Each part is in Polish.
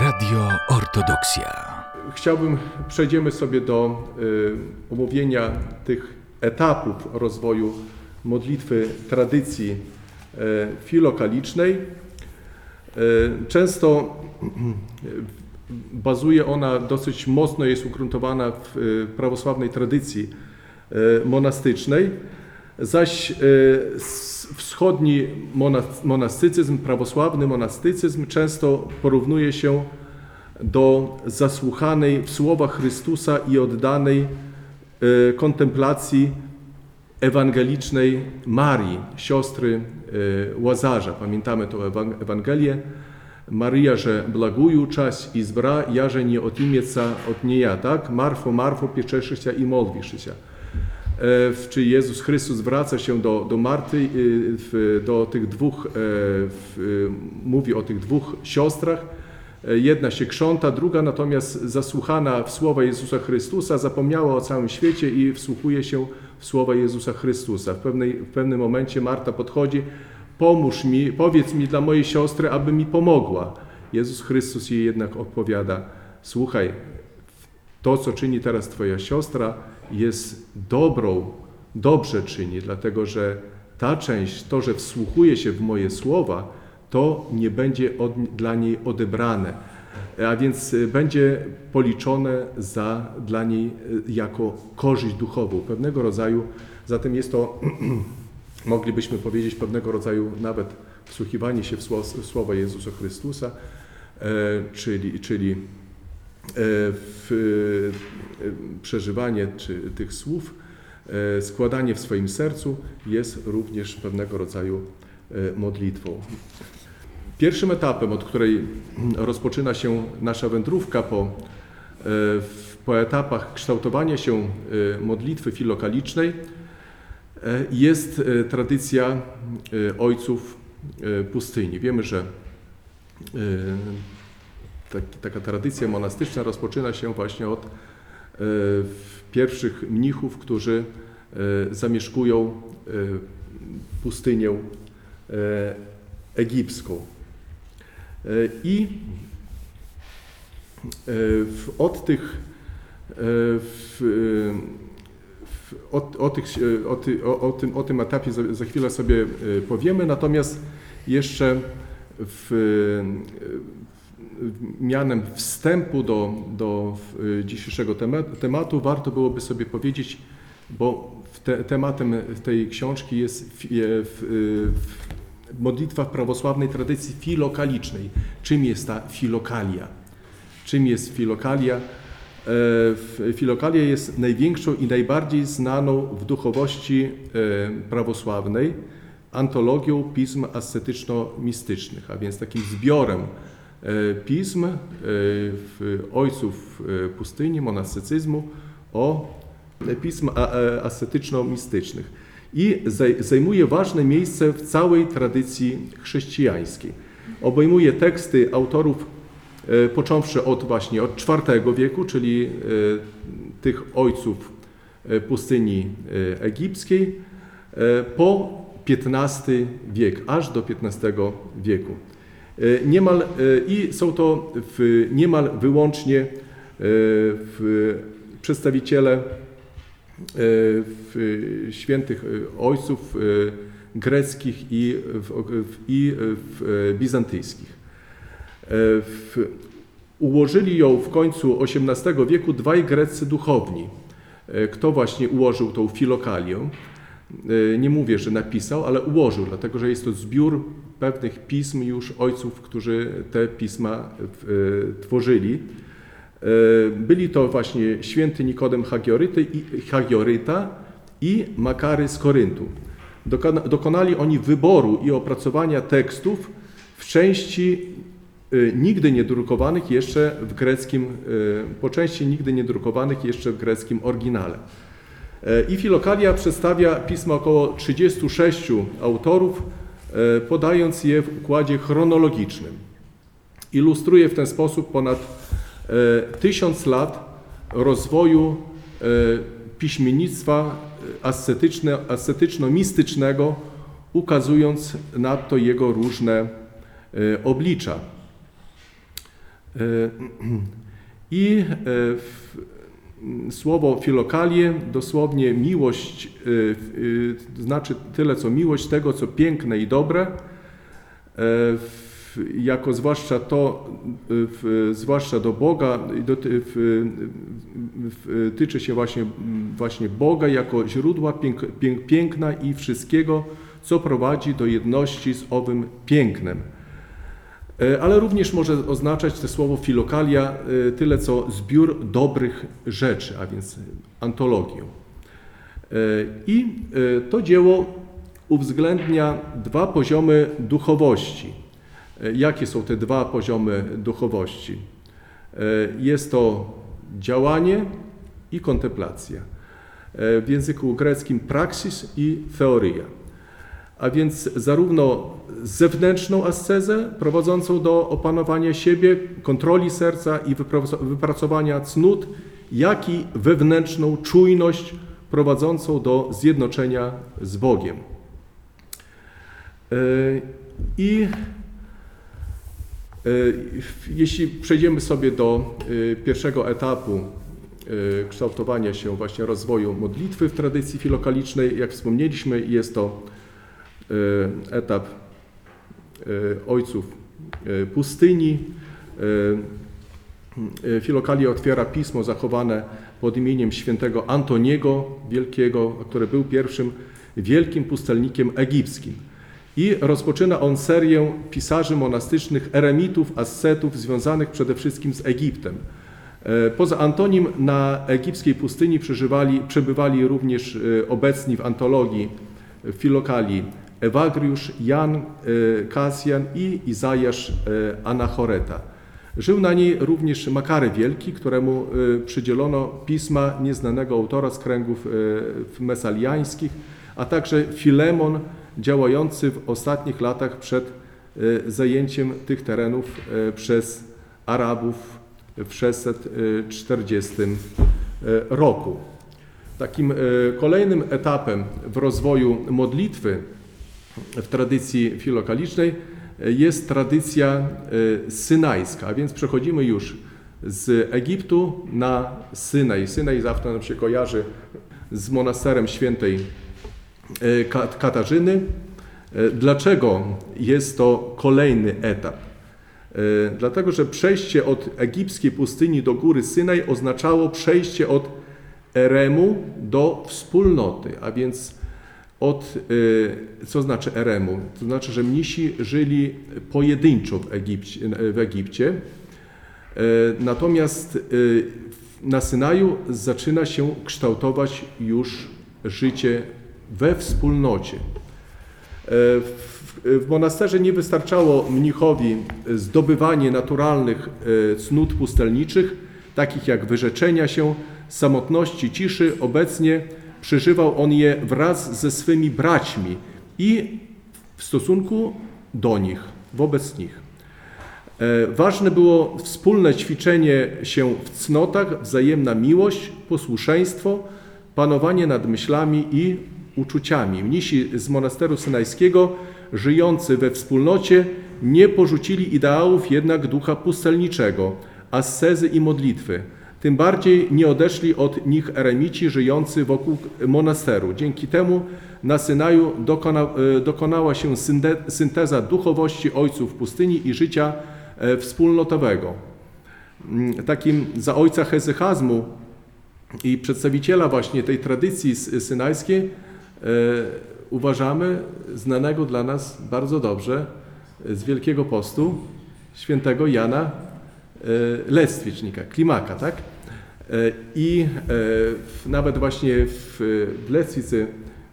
Radio Ortodoksja. Chciałbym, przejdziemy sobie do y, omówienia tych etapów rozwoju modlitwy tradycji y, filokalicznej. Y, Często bazuje ona, dosyć mocno jest ugruntowana w y, prawosławnej tradycji y, monastycznej, zaś y, wschodni monas- monastycyzm, prawosławny monastycyzm często porównuje się do zasłuchanej w słowach Chrystusa i oddanej e, kontemplacji ewangelicznej Marii, siostry e, Łazarza. Pamiętamy Ewan- Ewangelię. Maria, że blaguju czas i zbra, ja, że nie otimieca od niej, tak? Marfo, Marfo, pieczeszyся i modliszysia. E, w- Czy Jezus Chrystus zwraca się do, do Marty, w, do tych dwóch, e, mówi o tych dwóch siostrach. E, Jedna się krząta, druga natomiast zasłuchana w słowa Jezusa Chrystusa, zapomniała o całym świecie i wsłuchuje się w słowa Jezusa Chrystusa. W, pewnej, w pewnym momencie Marta podchodzi, pomóż mi, powiedz mi dla mojej siostry, aby mi pomogła. Jezus Chrystus jej jednak odpowiada, słuchaj, to, co czyni teraz Twoja siostra, jest dobrą, dobrze czyni, dlatego że ta część, to, że wsłuchuje się w moje słowa, to nie będzie od, dla niej odebrane, a więc y, będzie policzone za, dla niej y, jako korzyść duchową, pewnego rodzaju, zatem jest to, moglibyśmy powiedzieć, pewnego rodzaju nawet wsłuchiwanie się w sło- w słowa Jezusa Chrystusa, e, czyli, czyli w, e, przeżywanie czy tych słów, e, składanie w swoim sercu jest również pewnego rodzaju e, modlitwą. Pierwszym etapem, od której rozpoczyna się nasza wędrówka po, e, po etapach kształtowania się e, modlitwy filokalicznej, e, jest e, tradycja e, ojców e, pustyni. Wiemy, że e, taka tradycja monastyczna rozpoczyna się właśnie od e, pierwszych mnichów, którzy e, zamieszkują e, pustynię egipską. I od tych o, o, tych, o, o, tym, o tym etapie za, za chwilę sobie powiemy, natomiast jeszcze w, mianem wstępu do, do e, dzisiejszego tema- tematu warto byłoby sobie powiedzieć, bo w te, tematem tej książki jest w, e, w, w, modlitwa w prawosławnej tradycji filokalicznej. Czym jest ta filokalia? Czym jest filokalia? E, w- Filokalia jest największą i najbardziej znaną w duchowości e, prawosławnej antologią pism ascetyczno-mistycznych, a więc takim zbiorem pism e, ojców e, pustyni, monastycyzmu o pism e, ascetyczno-mistycznych i zaj- zajmuje ważne miejsce w całej tradycji chrześcijańskiej. Obejmuje teksty autorów e, począwszy od właśnie od IV wieku, czyli e, tych ojców e, pustyni e, egipskiej, e, po XV wiek, aż do XV wieku. E, Niemal, e, I są to w, niemal wyłącznie e, w, przedstawiciele w świętych ojców greckich i, i bizantyjskich. Ułożyli ją w końcu XVIII wieku dwaj greccy duchowni. Kto właśnie ułożył tą filokalię? E, Nie mówię, że napisał, ale ułożył, dlatego że jest to zbiór pewnych pism już ojców, którzy te pisma e, tworzyli. E, Byli to właśnie święty Nikodem Hagioryty i, Hagioryta i Makary z Koryntu. Dokona- Dokonali oni wyboru i opracowania tekstów w części y, nigdy nie drukowanych jeszcze w greckim, y, po części nigdy nie drukowanych jeszcze w greckim oryginale. E, I Filokalia przedstawia pisma około 36 autorów, e, podając je w układzie chronologicznym. Ilustruje w ten sposób ponad e, tysiąc lat rozwoju piśmiennictwa ascetyczno-mistycznego, ukazując nadto jego różne oblicza. I w- słowo filokalie, dosłownie miłość, w- e, znaczy tyle co miłość tego, co piękne i dobre, e, jako zwłaszcza to, w, zwłaszcza do Boga, tyczy się właśnie, właśnie Boga jako źródła pięk, pięk, piękna i wszystkiego, co prowadzi do jedności z owym pięknem. E, Ale również może oznaczać to słowo filokalia e, tyle co zbiór dobrych rzeczy, a więc antologię. E, I to dzieło uwzględnia dwa poziomy duchowości. Jakie są te dwa poziomy duchowości? Jest to działanie i kontemplacja. W języku greckim praksis i teoria. A więc zarówno zewnętrzną ascezę prowadzącą do opanowania siebie, kontroli serca i wyprac- wypracowania cnót, jak i wewnętrzną czujność prowadzącą do zjednoczenia z Bogiem. E, I e, jeśli przejdziemy sobie do e, pierwszego etapu kształtowania się właśnie rozwoju modlitwy w tradycji filokalicznej, jak wspomnieliśmy, jest to etap e, ojców e, pustyni. Filokalia otwiera pismo zachowane pod imieniem świętego Antoniego Wielkiego, który był pierwszym wielkim pustelnikiem egipskim. I rozpoczyna on serię pisarzy monastycznych, eremitów, ascetów związanych przede wszystkim z Egiptem. Poza Antonim na egipskiej pustyni przebywali również obecni w antologii Filokalii Ewagriusz, Jan e, Kasjan i Izajasz e, Anachoreta. Żył na niej również Makary Wielki, któremu e, przydzielono pisma nieznanego autora z kręgów mesaliańskich, a także Filemon, działający w ostatnich latach przed zajęciem tych terenów przez Arabów w 640 e, roku. Takim kolejnym etapem w rozwoju modlitwy w tradycji filokalicznej e, jest tradycja e, synajska, a więc przechodzimy już z Egiptu na Synaj. Synaj zawsze nam się kojarzy z monasterem świętej e, Ka- Katarzyny. Dlaczego jest to kolejny etap? Dlatego, że przejście od egipskiej pustyni do góry Synaj oznaczało przejście od eremu do wspólnoty, a więc od, y, co znaczy eremu? To znaczy, że mnisi żyli pojedynczo w Egipcie. W Egipcie. E, Natomiast y, na Synaju zaczyna się kształtować już życie we wspólnocie. E, W, monasterze nie wystarczało mnichowi zdobywanie naturalnych e, cnót pustelniczych, takich jak wyrzeczenia się, samotności, ciszy. Obecnie przeżywał on je wraz ze swymi braćmi i w stosunku do nich, wobec nich. E, Ważne było wspólne ćwiczenie się w cnotach, wzajemna miłość, posłuszeństwo, panowanie nad myślami i uczuciami. Mnisi z monasteru synajskiego, żyjący we wspólnocie, nie porzucili ideałów jednak ducha pustelniczego, ascezy i modlitwy. Tym bardziej nie odeszli od nich eremici żyjący wokół monasteru. Dzięki temu na Synaju dokona, e, dokonała się synteza duchowości ojców pustyni i życia e, wspólnotowego. Mm, Takim za ojca hezychazmu i przedstawiciela właśnie tej tradycji synajskiej e, uważamy znanego dla nas bardzo dobrze z Wielkiego Postu świętego Jana e, Lestwicznika, Klimaka, tak? E, I e, nawet właśnie w, Lestwicy,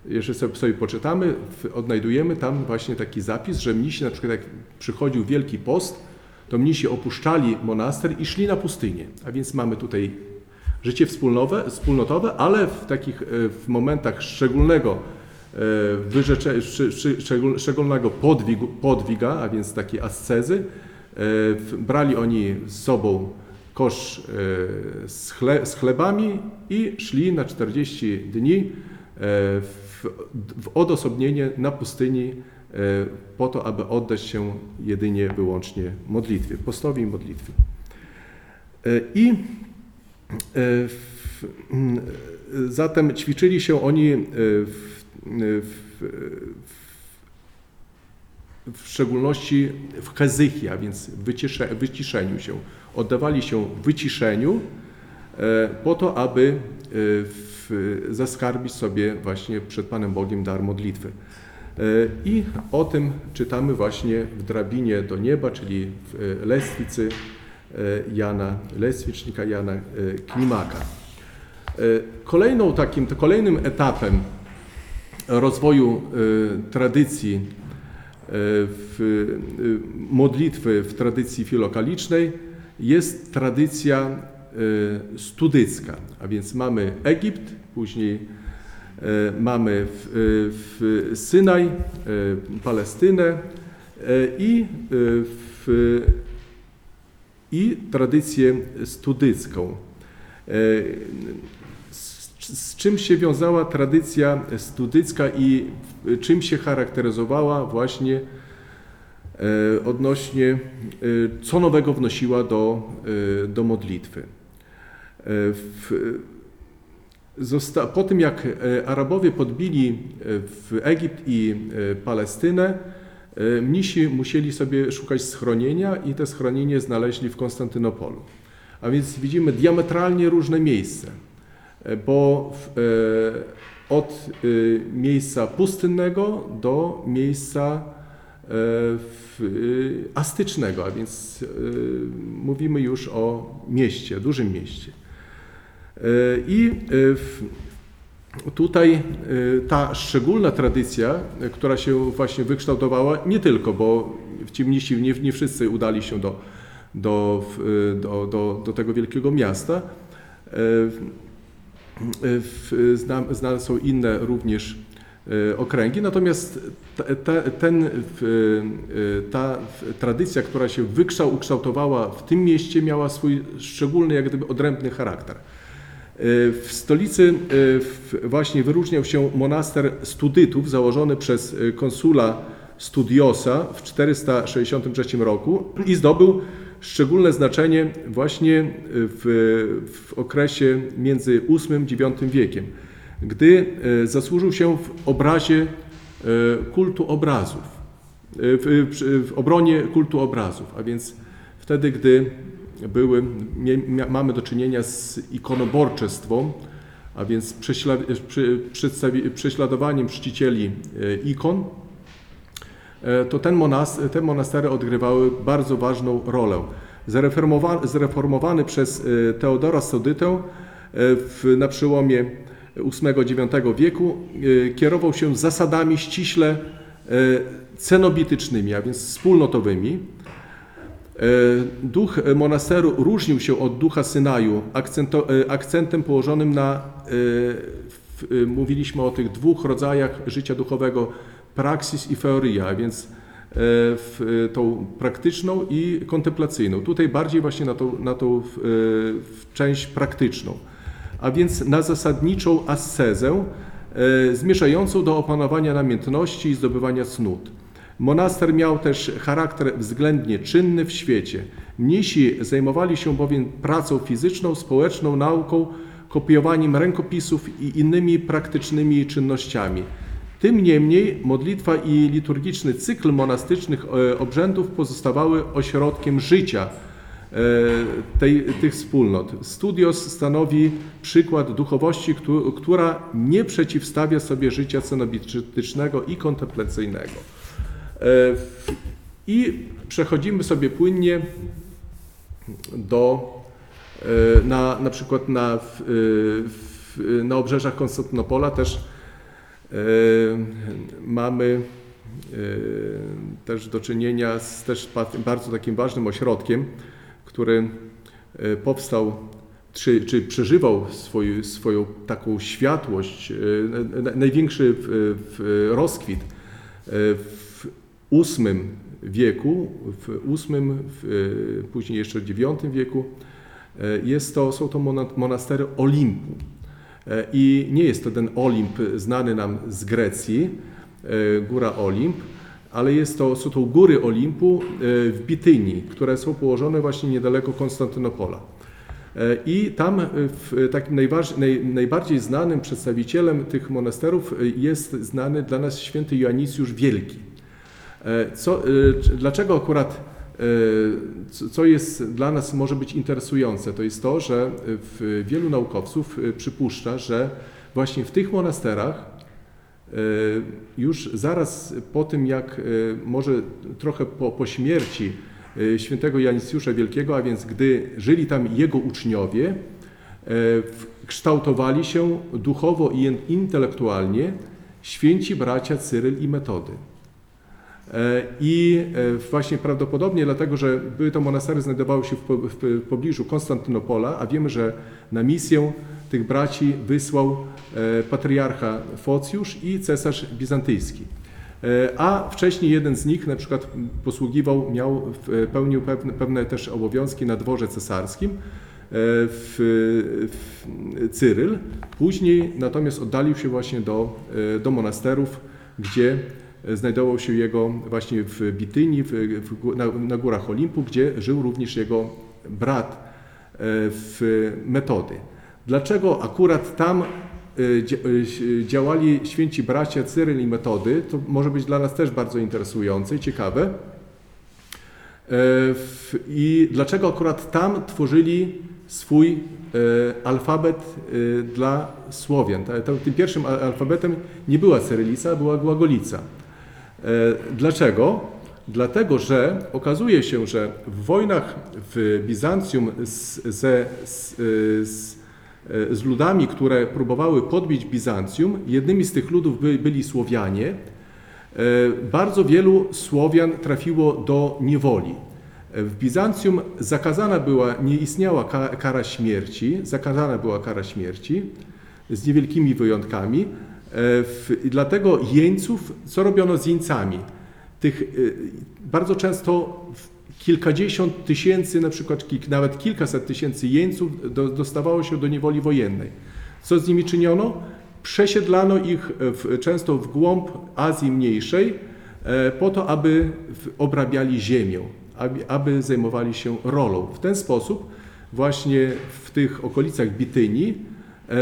jeżeli sobie, poczytamy, odnajdujemy tam właśnie taki zapis, że mnisi, na przykład jak przychodził Wielki Post, to mnisi opuszczali monaster i szli na pustynię. A więc mamy tutaj życie wspólnotowe, ale w takich w momentach szczególnego wyrzecze, szy, szy, szczegól- szczególnego podwigu, podwiga, a więc takiej ascezy, brali oni z sobą kosz e, z, chle, z chlebami i szli na 40 dni e, w, w odosobnienie na pustyni e, po to, aby oddać się jedynie wyłącznie modlitwie, postowi i modlitwie. I w, zatem ćwiczyli się oni w, w, w szczególności w hezychii, a więc wycisze, wyciszeniu się. Oddawali się wyciszeniu e, po to, aby e, w, zaskarbić sobie właśnie przed Panem Bogiem dar modlitwy. E, I o tym czytamy właśnie w drabinie do nieba, czyli w lestwicy Jana, lestwicznika Jana Klimaka. Kolejną takim, kolejnym etapem rozwoju tradycji w e, modlitwy w tradycji filokalicznej jest tradycja e, studycka, a więc mamy Egipt, później e, mamy w, w Synaj, Palestynę i, w, i tradycję studycką. E, Z, czym się wiązała tradycja studycka i w- czym się charakteryzowała właśnie e, odnośnie, e, co nowego wnosiła do, e, do modlitwy. E, W, po tym jak e, Arabowie podbili e, w Egipt i e, Palestynę, e, mnisi musieli sobie szukać schronienia i te schronienie znaleźli w Konstantynopolu. A więc widzimy diametralnie różne miejsca, e, bo w, e, od e, miejsca pustynnego do miejsca e, w, astycznego, a więc mówimy już o mieście, dużym mieście. I w, tutaj ta szczególna tradycja, która się właśnie wykształtowała, nie tylko, bo ci mnisi nie, nie wszyscy udali się do, do, do, do, do tego wielkiego miasta. Znane są inne również e, okręgi, natomiast te, ten, e, ta tradycja, która się wykształ, ukształtowała w tym mieście, miała swój szczególny, jak gdyby odrębny charakter. E, W stolicy właśnie wyróżniał się monaster studytów założony przez konsula Studiosa w 463 roku i zdobył szczególne znaczenie właśnie w, w okresie między VIII IX wiekiem, gdy e, zasłużył się w obrazie e, kultu obrazów, e, w, w obronie kultu obrazów, a więc wtedy, gdy były, mamy do czynienia z ikonoborczestwem, a więc prześla, prześladowaniem czcicieli e, ikon, e, to ten monas, te monastery odgrywały bardzo ważną rolę. Zreformowany, zreformowany przez e, Teodora Sodytę e, w, na przełomie VIII-IX wieku e, kierował się zasadami ściśle e, cenobitycznymi, a więc wspólnotowymi. E, Duch monasteru różnił się od ducha Synaju e, akcentem położonym na, e, e, mówiliśmy o tych dwóch rodzajach życia duchowego, praksis i feoria, a więc e, w, tą praktyczną i kontemplacyjną. Tutaj bardziej właśnie na tą, na tą e, część praktyczną, a więc na zasadniczą ascezę e, zmierzającą do opanowania namiętności i zdobywania cnót. Monaster miał też charakter względnie czynny w świecie. Mnisi zajmowali się bowiem pracą fizyczną, społeczną, nauką, kopiowaniem rękopisów i innymi praktycznymi czynnościami. Tym niemniej modlitwa i liturgiczny cykl monastycznych e, obrzędów pozostawały ośrodkiem życia e, tej, tych wspólnot. Studios stanowi przykład duchowości, któ- która nie przeciwstawia sobie życia cenobitycznego i kontemplacyjnego. E, I przechodzimy sobie płynnie do, na, na przykład na, na obrzeżach Konstantynopola też mamy e, też do czynienia z też bardzo takim ważnym ośrodkiem, który e, powstał czy, czy przeżywał swój, swoją taką światłość, na- na- największy w, w rozkwit w VIII wieku, w VIII, w, później jeszcze w IX wieku. Jest to, są to mona- monastery Olimpu. I nie jest to ten Olimp znany nam z Grecji, e, góra Olimp, ale jest to, są to góry Olimpu e, w Bitynii, które są położone właśnie niedaleko Konstantynopola. E, I tam takim naj, najbardziej znanym przedstawicielem tych monasterów jest znany dla nas święty Joannisjusz Wielki. Co, dlaczego akurat co jest dla nas może być interesujące, to jest to, że wielu naukowców przypuszcza, że właśnie w tych monasterach już zaraz po tym, jak może trochę po, po śmierci E, świętego Janisjusza Wielkiego, a więc gdy żyli tam jego uczniowie, e, kształtowali się duchowo i intelektualnie święci bracia Cyryl i Metody. E, I właśnie prawdopodobnie dlatego, że były to monastery znajdowały się w pobliżu Konstantynopola, a wiemy, że na misję tych braci wysłał patriarcha Focjusz i cesarz bizantyjski. E, a wcześniej jeden z nich na przykład posługiwał, miał, e, pełnił pewne, pewne też obowiązki na dworze cesarskim, e, w, w Cyryl. Później natomiast oddalił się właśnie do, do monasterów, gdzie znajdował się jego właśnie w Bityni, w, w, na, na, górach Olimpu, gdzie żył również jego brat w Metody. Dlaczego akurat tam Y, y, działali święci bracia Cyryl i Metody, to może być dla nas też bardzo interesujące i ciekawe. E, I dlaczego akurat tam tworzyli swój e, alfabet e, dla Słowian. Tym pierwszym alfabetem nie była cyrylica, była głagolica. Dlaczego? Dlatego, że okazuje się, że w wojnach w Bizancjum z, z, z E, z ludami, które próbowały podbić Bizancjum. Jednymi z tych ludów by, byli Słowianie. E, bardzo wielu Słowian trafiło do niewoli. E, w Bizancjum zakazana była, nie istniała kara śmierci, zakazana była kara śmierci z niewielkimi wyjątkami. I dlatego jeńców, co robiono z jeńcami? Tych bardzo często kilkadziesiąt tysięcy, na przykład nawet kilkaset tysięcy jeńców dostawało się do niewoli wojennej. Co z nimi czyniono? Przesiedlano ich w, często w głąb Azji Mniejszej e, po to, aby obrabiali ziemię, aby, aby zajmowali się rolą. W ten sposób właśnie w tych okolicach Bityni e,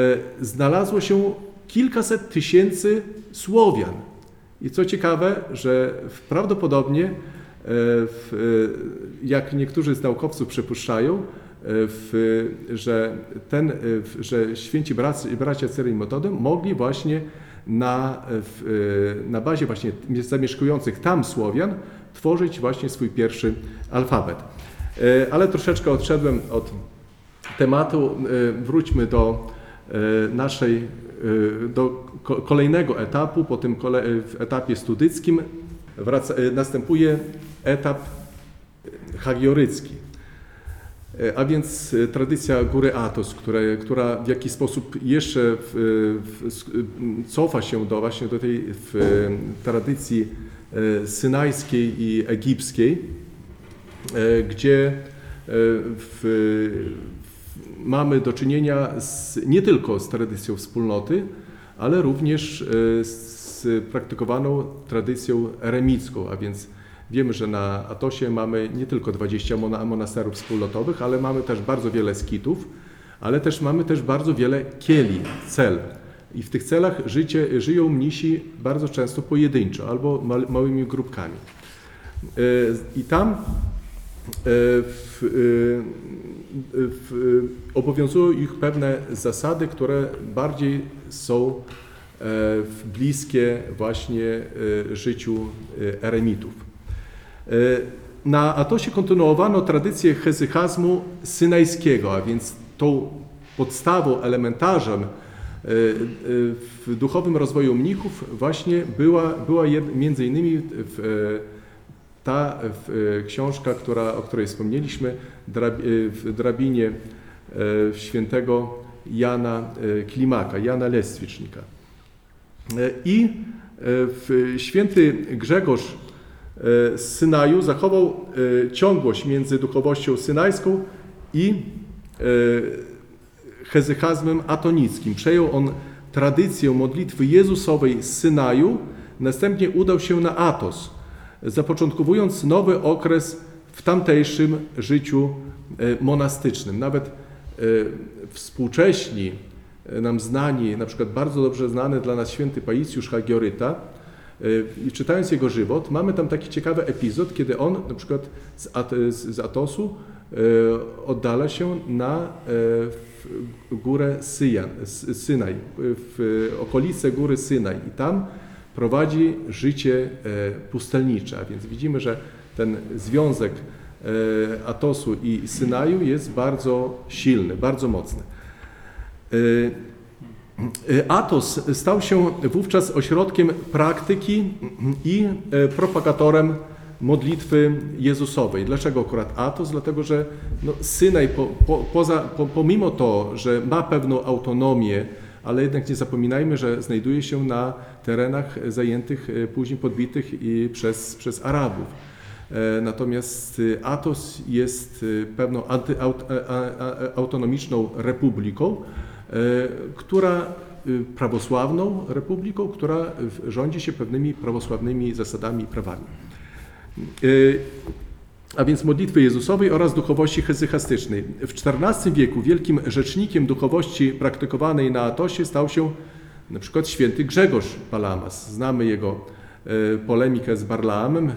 znalazło się kilkaset tysięcy Słowian. I co ciekawe, że prawdopodobnie E, jak niektórzy z naukowców przypuszczają, e, że, ten, e, że święci bracia, bracia Cyry i Metody mogli właśnie na, na bazie właśnie zamieszkujących tam Słowian tworzyć właśnie swój pierwszy alfabet. Ale troszeczkę odszedłem od tematu. Wróćmy do naszej, do kolejnego etapu, po tym etapie studyckim wraca, następuje etap hagiorycki, a więc tradycja góry Atos, która w jakiś sposób jeszcze w, w, cofa się do właśnie do tej tradycji synajskiej i egipskiej, gdzie mamy do czynienia z, nie tylko z tradycją wspólnoty, ale również z praktykowaną tradycją eremicką, a więc Wiemy, że na Atosie mamy nie tylko 20 monasterów wspólnotowych, ale mamy też bardzo wiele skitów, ale też mamy też bardzo wiele kieli, cel. I w tych celach życie, żyją mnisi bardzo często pojedynczo albo małymi grupkami. E, I tam e, e, w, obowiązują ich pewne zasady, które bardziej są bliskie właśnie życiu eremitów. E, na Atosie kontynuowano tradycję hezychazmu synajskiego, a więc tą podstawą, elementarzem e, e, w duchowym rozwoju mnichów właśnie była, była między innymi ta książka, która, o której wspomnieliśmy, w drabinie świętego Jana Klimaka, Jana Leswicznika. I święty Grzegorz z e, Synaju zachował e, ciągłość między duchowością synajską i e, hezychazmem atonickim. Przejął on tradycję modlitwy Jezusowej z Synaju, następnie udał się na Atos, zapoczątkowując nowy okres w tamtejszym życiu monastycznym. Nawet współcześni, e, nam znani, na przykład bardzo dobrze znany dla nas święty Paisjusz Hagioryta, i czytając jego żywot, mamy tam taki ciekawy epizod, kiedy on na przykład z, At z Atosu oddala się na górę Syjan, Synaj, w okolice góry Synaj i tam prowadzi życie pustelnicze. A więc widzimy, że ten związek E, Atosu i Synaju jest bardzo silny, bardzo mocny. E, e, Atos stał się wówczas ośrodkiem praktyki i propagatorem modlitwy Jezusowej. Dlaczego akurat Atos? Dlatego, że no, Synaj, po, po, poza, po, pomimo to, że ma pewną autonomię, ale jednak nie zapominajmy, że znajduje się na terenach zajętych, później podbitych i przez, przez Arabów. E, natomiast y, Atos jest pewną autonomiczną republiką, e, która prawosławną republiką, która rządzi się pewnymi prawosławnymi zasadami i prawami. A więc modlitwy Jezusowej oraz duchowości hezychastycznej. W XIV wieku wielkim rzecznikiem duchowości praktykowanej na Atosie stał się na przykład święty Grzegorz Palamas. Znamy jego E, polemikę z Barlaamem.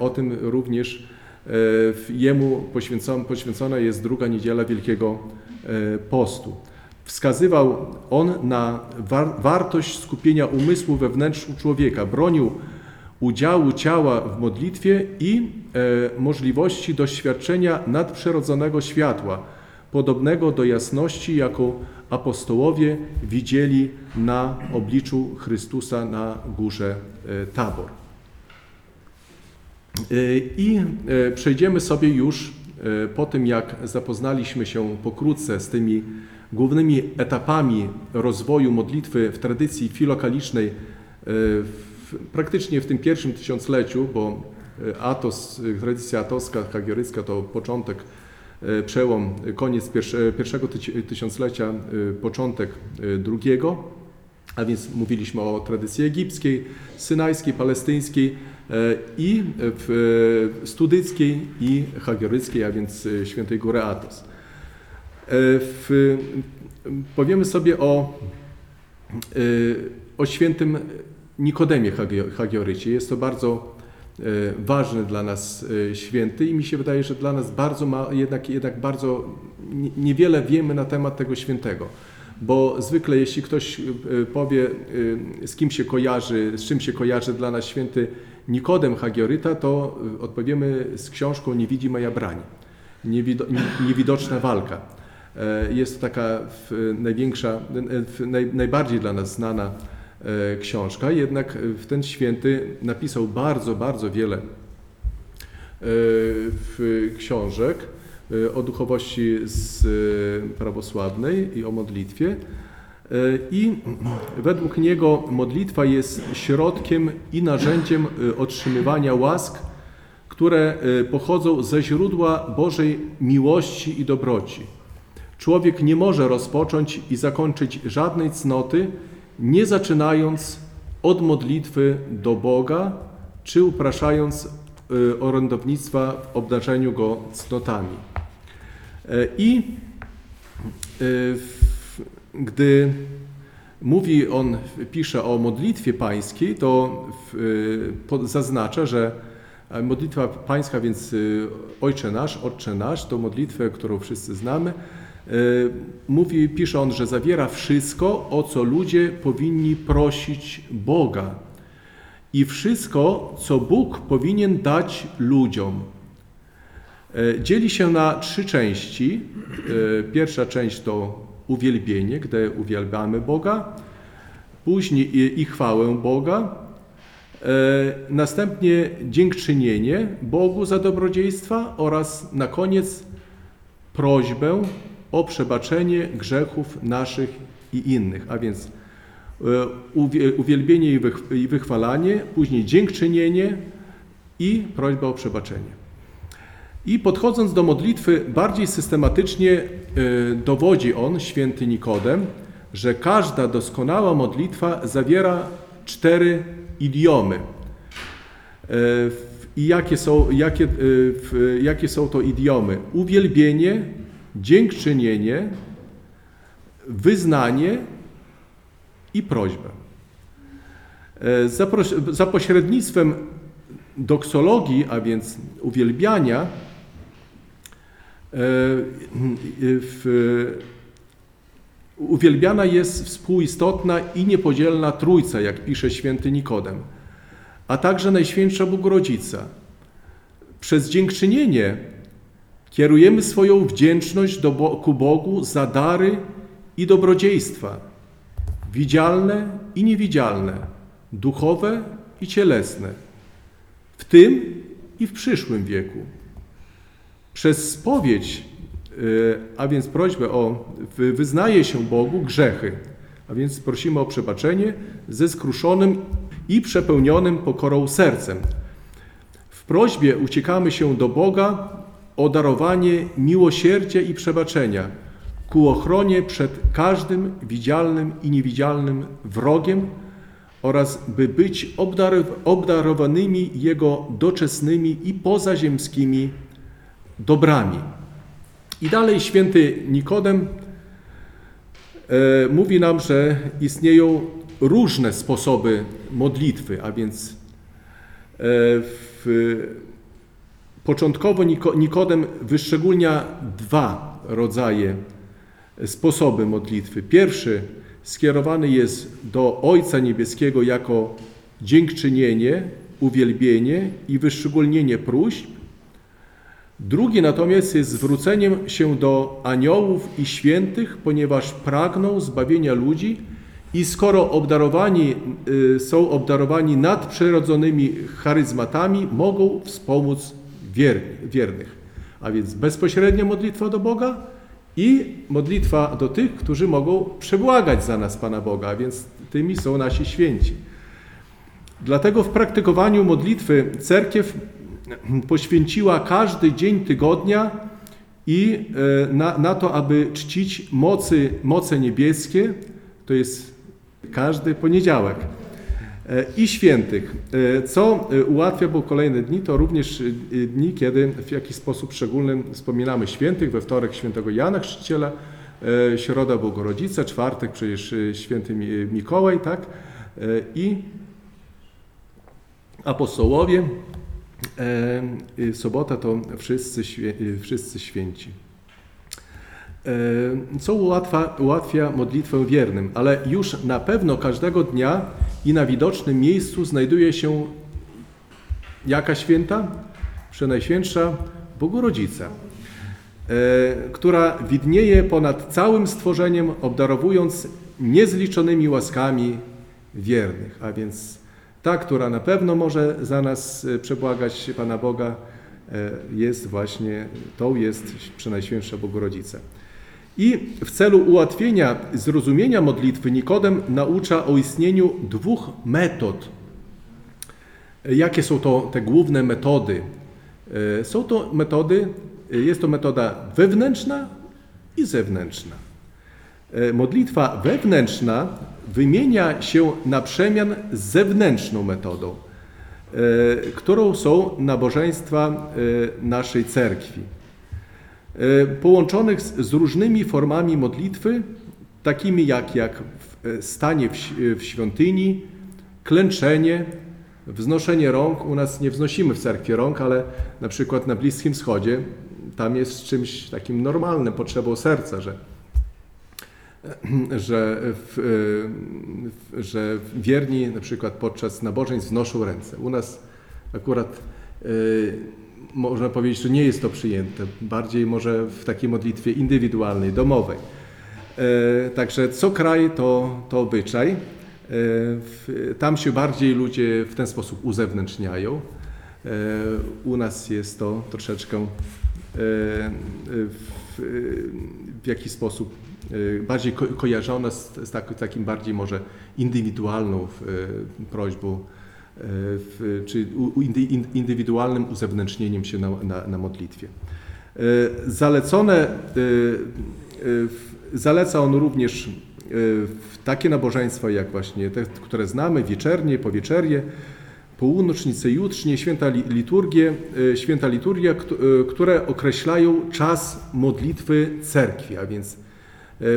O tym również e, jemu poświęcona, jest druga niedziela Wielkiego e, Postu. Wskazywał on na wartość skupienia umysłu we wnętrzu człowieka, bronił udziału ciała w modlitwie i możliwości doświadczenia nadprzyrodzonego światła, podobnego do jasności, jaką apostołowie widzieli na obliczu Chrystusa na górze e, Tabor. E, I e, przejdziemy sobie już po tym, jak zapoznaliśmy się pokrótce z tymi głównymi etapami rozwoju modlitwy w tradycji filokalicznej, praktycznie w tym pierwszym tysiącleciu, bo Atos, tradycja atoska, hagiorycka to początek E, przełom, koniec pierwszego tysiąclecia, e, początek e, drugiego, a więc mówiliśmy o tradycji egipskiej, synajskiej, palestyńskiej i studyckiej i hagioryckiej, a więc świętej góry Atos. W, powiemy sobie o, o świętym Nikodemie Hagiorycie. Jest to bardzo E, ważny dla nas e, święty i mi się wydaje, że dla nas bardzo ma, jednak, jednak bardzo niewiele wiemy na temat tego świętego. Bo zwykle jeśli ktoś e, powie, z kim się kojarzy, z czym się kojarzy dla nas święty Nikodem Hagioryta, to odpowiemy z książką Nie widzi moja. Niewidoczna walka. Jest to taka największa, najbardziej dla nas znana książka, jednak w ten święty napisał bardzo, bardzo wiele e, książek e, o duchowości z prawosławnej i o modlitwie. I według niego modlitwa jest środkiem i narzędziem otrzymywania łask, które pochodzą ze źródła Bożej miłości i dobroci. Człowiek nie może rozpocząć i zakończyć żadnej cnoty, nie zaczynając od modlitwy do Boga, czy upraszając y, orędownictwa w obdarzeniu go cnotami. E, I y, gdy mówi on, pisze o modlitwie pańskiej, to y, zaznacza, że modlitwa pańska, więc Ojcze nasz, Otcze nasz, to modlitwę, którą wszyscy znamy, E, mówi, pisze on, że zawiera wszystko, o co ludzie powinni prosić Boga i wszystko, co Bóg powinien dać ludziom. E, dzieli się na trzy części. E, pierwsza część to uwielbienie, gdy uwielbiamy Boga, później i, i chwałę Boga, następnie dziękczynienie Bogu za dobrodziejstwa oraz na koniec prośbę o przebaczenie grzechów naszych i innych. A więc e, uwielbienie i wychwalanie, później dziękczynienie i prośba o przebaczenie. I podchodząc do modlitwy bardziej systematycznie e, dowodzi on, święty Nikodem, że każda doskonała modlitwa zawiera cztery idiomy. E, I jakie są, jakie, jakie są to idiomy? Uwielbienie, dziękczynienie, wyznanie i prośbę. E, Za, pośrednictwem doksologii, a więc uwielbiania, e, w, uwielbiana jest współistotna i niepodzielna Trójca, jak pisze święty Nikodem, a także Najświętsza Bogorodzica. Przez dziękczynienie kierujemy swoją wdzięczność do, ku Bogu za dary i dobrodziejstwa, widzialne i niewidzialne, duchowe i cielesne, w tym i w przyszłym wieku. Przez spowiedź, y, a więc prośbę o wy- wyznaje się Bogu grzechy, a więc prosimy o przebaczenie ze skruszonym i przepełnionym pokorą sercem. W prośbie uciekamy się do Boga o darowanie miłosierdzia i przebaczenia ku ochronie przed każdym widzialnym i niewidzialnym wrogiem oraz by być obdarow- obdarowanymi Jego doczesnymi i pozaziemskimi dobrami. I dalej święty Nikodem e, mówi nam, że istnieją różne sposoby modlitwy, a więc e, w, początkowo Niko, Nikodem wyszczególnia dwa rodzaje sposoby modlitwy. Pierwszy skierowany jest do Ojca Niebieskiego jako dziękczynienie, uwielbienie i wyszczególnienie próśb. Drugi natomiast jest zwróceniem się do aniołów i świętych, ponieważ pragną zbawienia ludzi i skoro obdarowani, y, są obdarowani nadprzyrodzonymi charyzmatami, mogą wspomóc wiernych. A więc bezpośrednia modlitwa do Boga i modlitwa do tych, którzy mogą przebłagać za nas Pana Boga, a więc tymi są nasi święci. Dlatego w praktykowaniu modlitwy cerkiew poświęciła każdy dzień tygodnia i e, na, na to, aby czcić mocy, moce niebieskie, to jest każdy poniedziałek, i świętych, e, co e, ułatwia, bo kolejne dni to również e, dni, kiedy w jakiś sposób szczególny wspominamy świętych, we wtorek świętego Jana Chrzciciela, środa Bogorodzica, czwartek przecież święty Mi- Mikołaj, tak, i apostołowie, sobota to wszyscy, wszyscy święci. Co ułatwia, ułatwia modlitwę wiernym, ale już na pewno każdego dnia i na widocznym miejscu znajduje się jaka święta? Przenajświętsza Bogorodzica, e, która widnieje ponad całym stworzeniem, obdarowując niezliczonymi łaskami wiernych, a więc ta, która na pewno może za nas e, przebłagać Pana Boga, e, jest właśnie, tą jest Przenajświętsza Bogorodzica. I w celu ułatwienia zrozumienia modlitwy Nikodem naucza o istnieniu dwóch metod. Jakie są to te główne metody? E, Są to metody, e, jest to metoda wewnętrzna i zewnętrzna. E, Modlitwa wewnętrzna wymienia się na przemian z zewnętrzną metodą, którą są nabożeństwa naszej cerkwi. E, Połączonych z, różnymi formami modlitwy, takimi jak, jak e, stanie w, świątyni, klęczenie, wznoszenie rąk. U nas nie wznosimy w cerkwi rąk, ale na przykład na Bliskim Wschodzie tam jest czymś takim normalnym, potrzebą serca, że że, w, w, że wierni na przykład podczas nabożeństw wznoszą ręce. U nas akurat można powiedzieć, że nie jest to przyjęte. Bardziej może w takiej modlitwie indywidualnej, domowej. E, Także co kraj to, to obyczaj. E, Tam się bardziej ludzie w ten sposób uzewnętrzniają. E, U nas jest to troszeczkę w, jakiś sposób bardziej ko- kojarzone z, tak, takim bardziej może indywidualną prośbą, w, czy indywidualnym uzewnętrznieniem się na, na, na modlitwie. E, Zalecone, e, e, zaleca on również takie nabożeństwa jak właśnie te, które znamy, wieczernie, powieczernie, północznice jutrznie, święta li- liturgie, święta liturgia, kt- które określają czas modlitwy cerkwi, a więc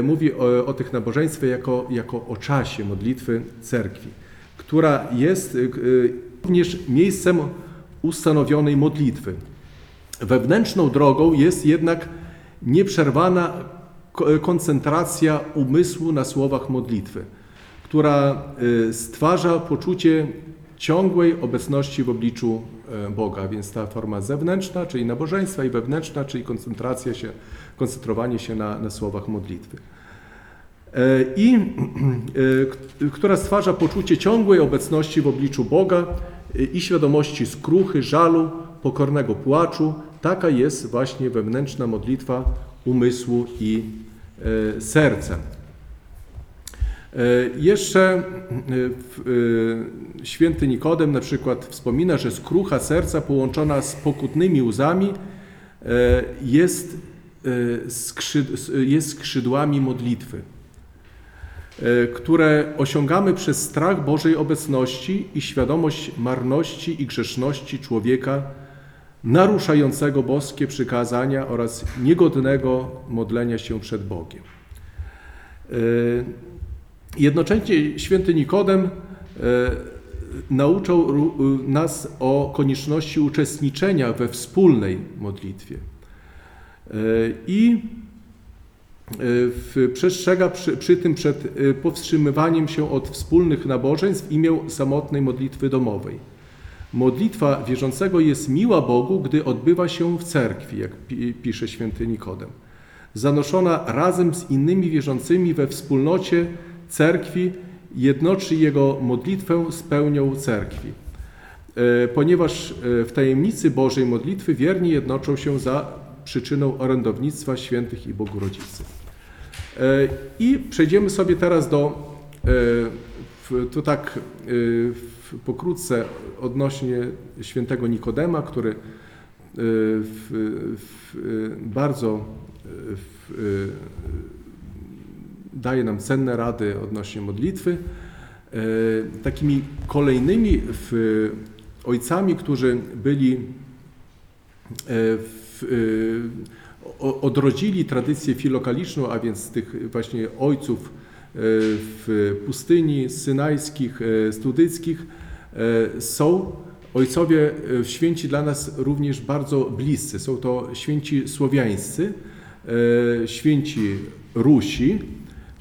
mówi o, o tych nabożeństwach jako, jako o czasie modlitwy cerkwi, która jest k- e, również miejscem ustanowionej modlitwy. Wewnętrzną drogą jest jednak nieprzerwana ko- koncentracja umysłu na słowach modlitwy, która y, stwarza poczucie ciągłej obecności w obliczu e, Boga. Więc ta forma zewnętrzna, czyli nabożeństwa, i wewnętrzna, czyli koncentracja się, koncentrowanie się na, na słowach modlitwy. E, I e, która stwarza poczucie ciągłej obecności w obliczu Boga e, i świadomości skruchy, żalu, pokornego płaczu. Taka jest właśnie wewnętrzna modlitwa umysłu i serca. Jeszcze święty Nikodem na przykład wspomina, że skrucha serca połączona z pokutnymi łzami jest, jest skrzydłami modlitwy, które osiągamy przez strach Bożej obecności i świadomość marności i grzeszności człowieka naruszającego boskie przykazania oraz niegodnego modlenia się przed Bogiem. E, Jednocześnie święty Nikodem e, nauczał nas o konieczności uczestniczenia we wspólnej modlitwie. E, I e, przestrzega przy, przy tym przed e, powstrzymywaniem się od wspólnych nabożeństw w imię samotnej modlitwy domowej. Modlitwa wierzącego jest miła Bogu, gdy odbywa się w cerkwi, jak pi- pisze święty Nikodem. Zanoszona razem z innymi wierzącymi we wspólnocie cerkwi, jednoczy jego modlitwę z pełnią cerkwi. E, Ponieważ e, w tajemnicy Bożej modlitwy wierni jednoczą się za przyczyną orędownictwa świętych i Bogu Rodzicy. E, I przejdziemy sobie teraz do, e, to tak e, pokrótce odnośnie świętego Nikodema, który bardzo daje nam cenne rady odnośnie modlitwy. Takimi kolejnymi ojcami, którzy byli w, odrodzili tradycję filokaliczną, a więc tych właśnie ojców e, w pustyni synajskich, e, studyckich, są ojcowie e, święci dla nas również bardzo bliscy. Są to święci słowiańscy, święci Rusi.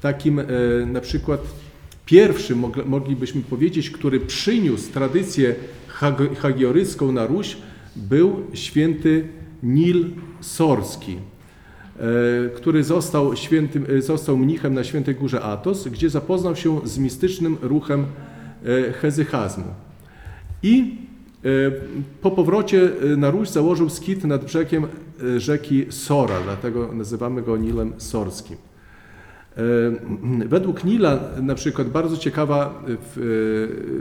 Takim na przykład pierwszym mogli- moglibyśmy powiedzieć, który przyniósł tradycję hag- hagioryską na Ruś, był święty Nil Sorski, e, który został, świętym, e, został mnichem na Świętej Górze Atos, gdzie zapoznał się z mistycznym ruchem e, hezychazmu. I po powrocie na Ruś założył skit nad brzegiem rzeki Sora, dlatego nazywamy go Nilem Sorskim. Według Nila na przykład bardzo, ciekawa,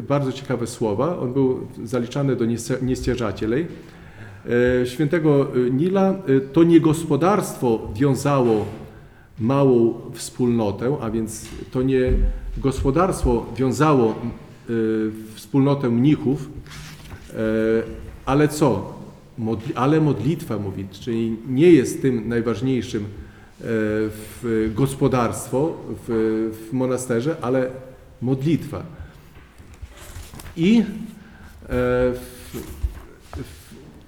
bardzo ciekawe słowa, on był zaliczany do nies- niestieżatelej. E, Świętego e, Nila e, to nie gospodarstwo wiązało małą wspólnotę, a więc to nie gospodarstwo wiązało e, wspólnotę mnichów, e, ale co? Modli- ale modlitwa mówi, czyli nie jest tym najważniejszym e, w gospodarstwo w, w monasterze, ale modlitwa. I e, w,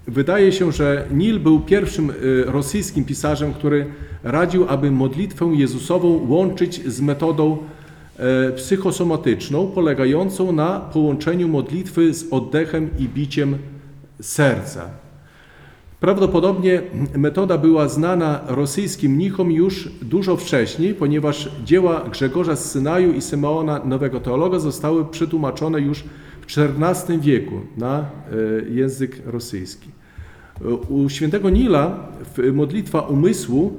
wydaje się, że Nil był pierwszym e, rosyjskim pisarzem, który radził, aby modlitwę Jezusową łączyć z metodą e, psychosomatyczną, polegającą na połączeniu modlitwy z oddechem i biciem serca. Prawdopodobnie metoda była znana rosyjskim mnichom już dużo wcześniej, ponieważ dzieła Grzegorza z Synaju i Symeona Nowego Teologa zostały przetłumaczone już w XIV wieku na e, język rosyjski. U świętego Nila modlitwa umysłu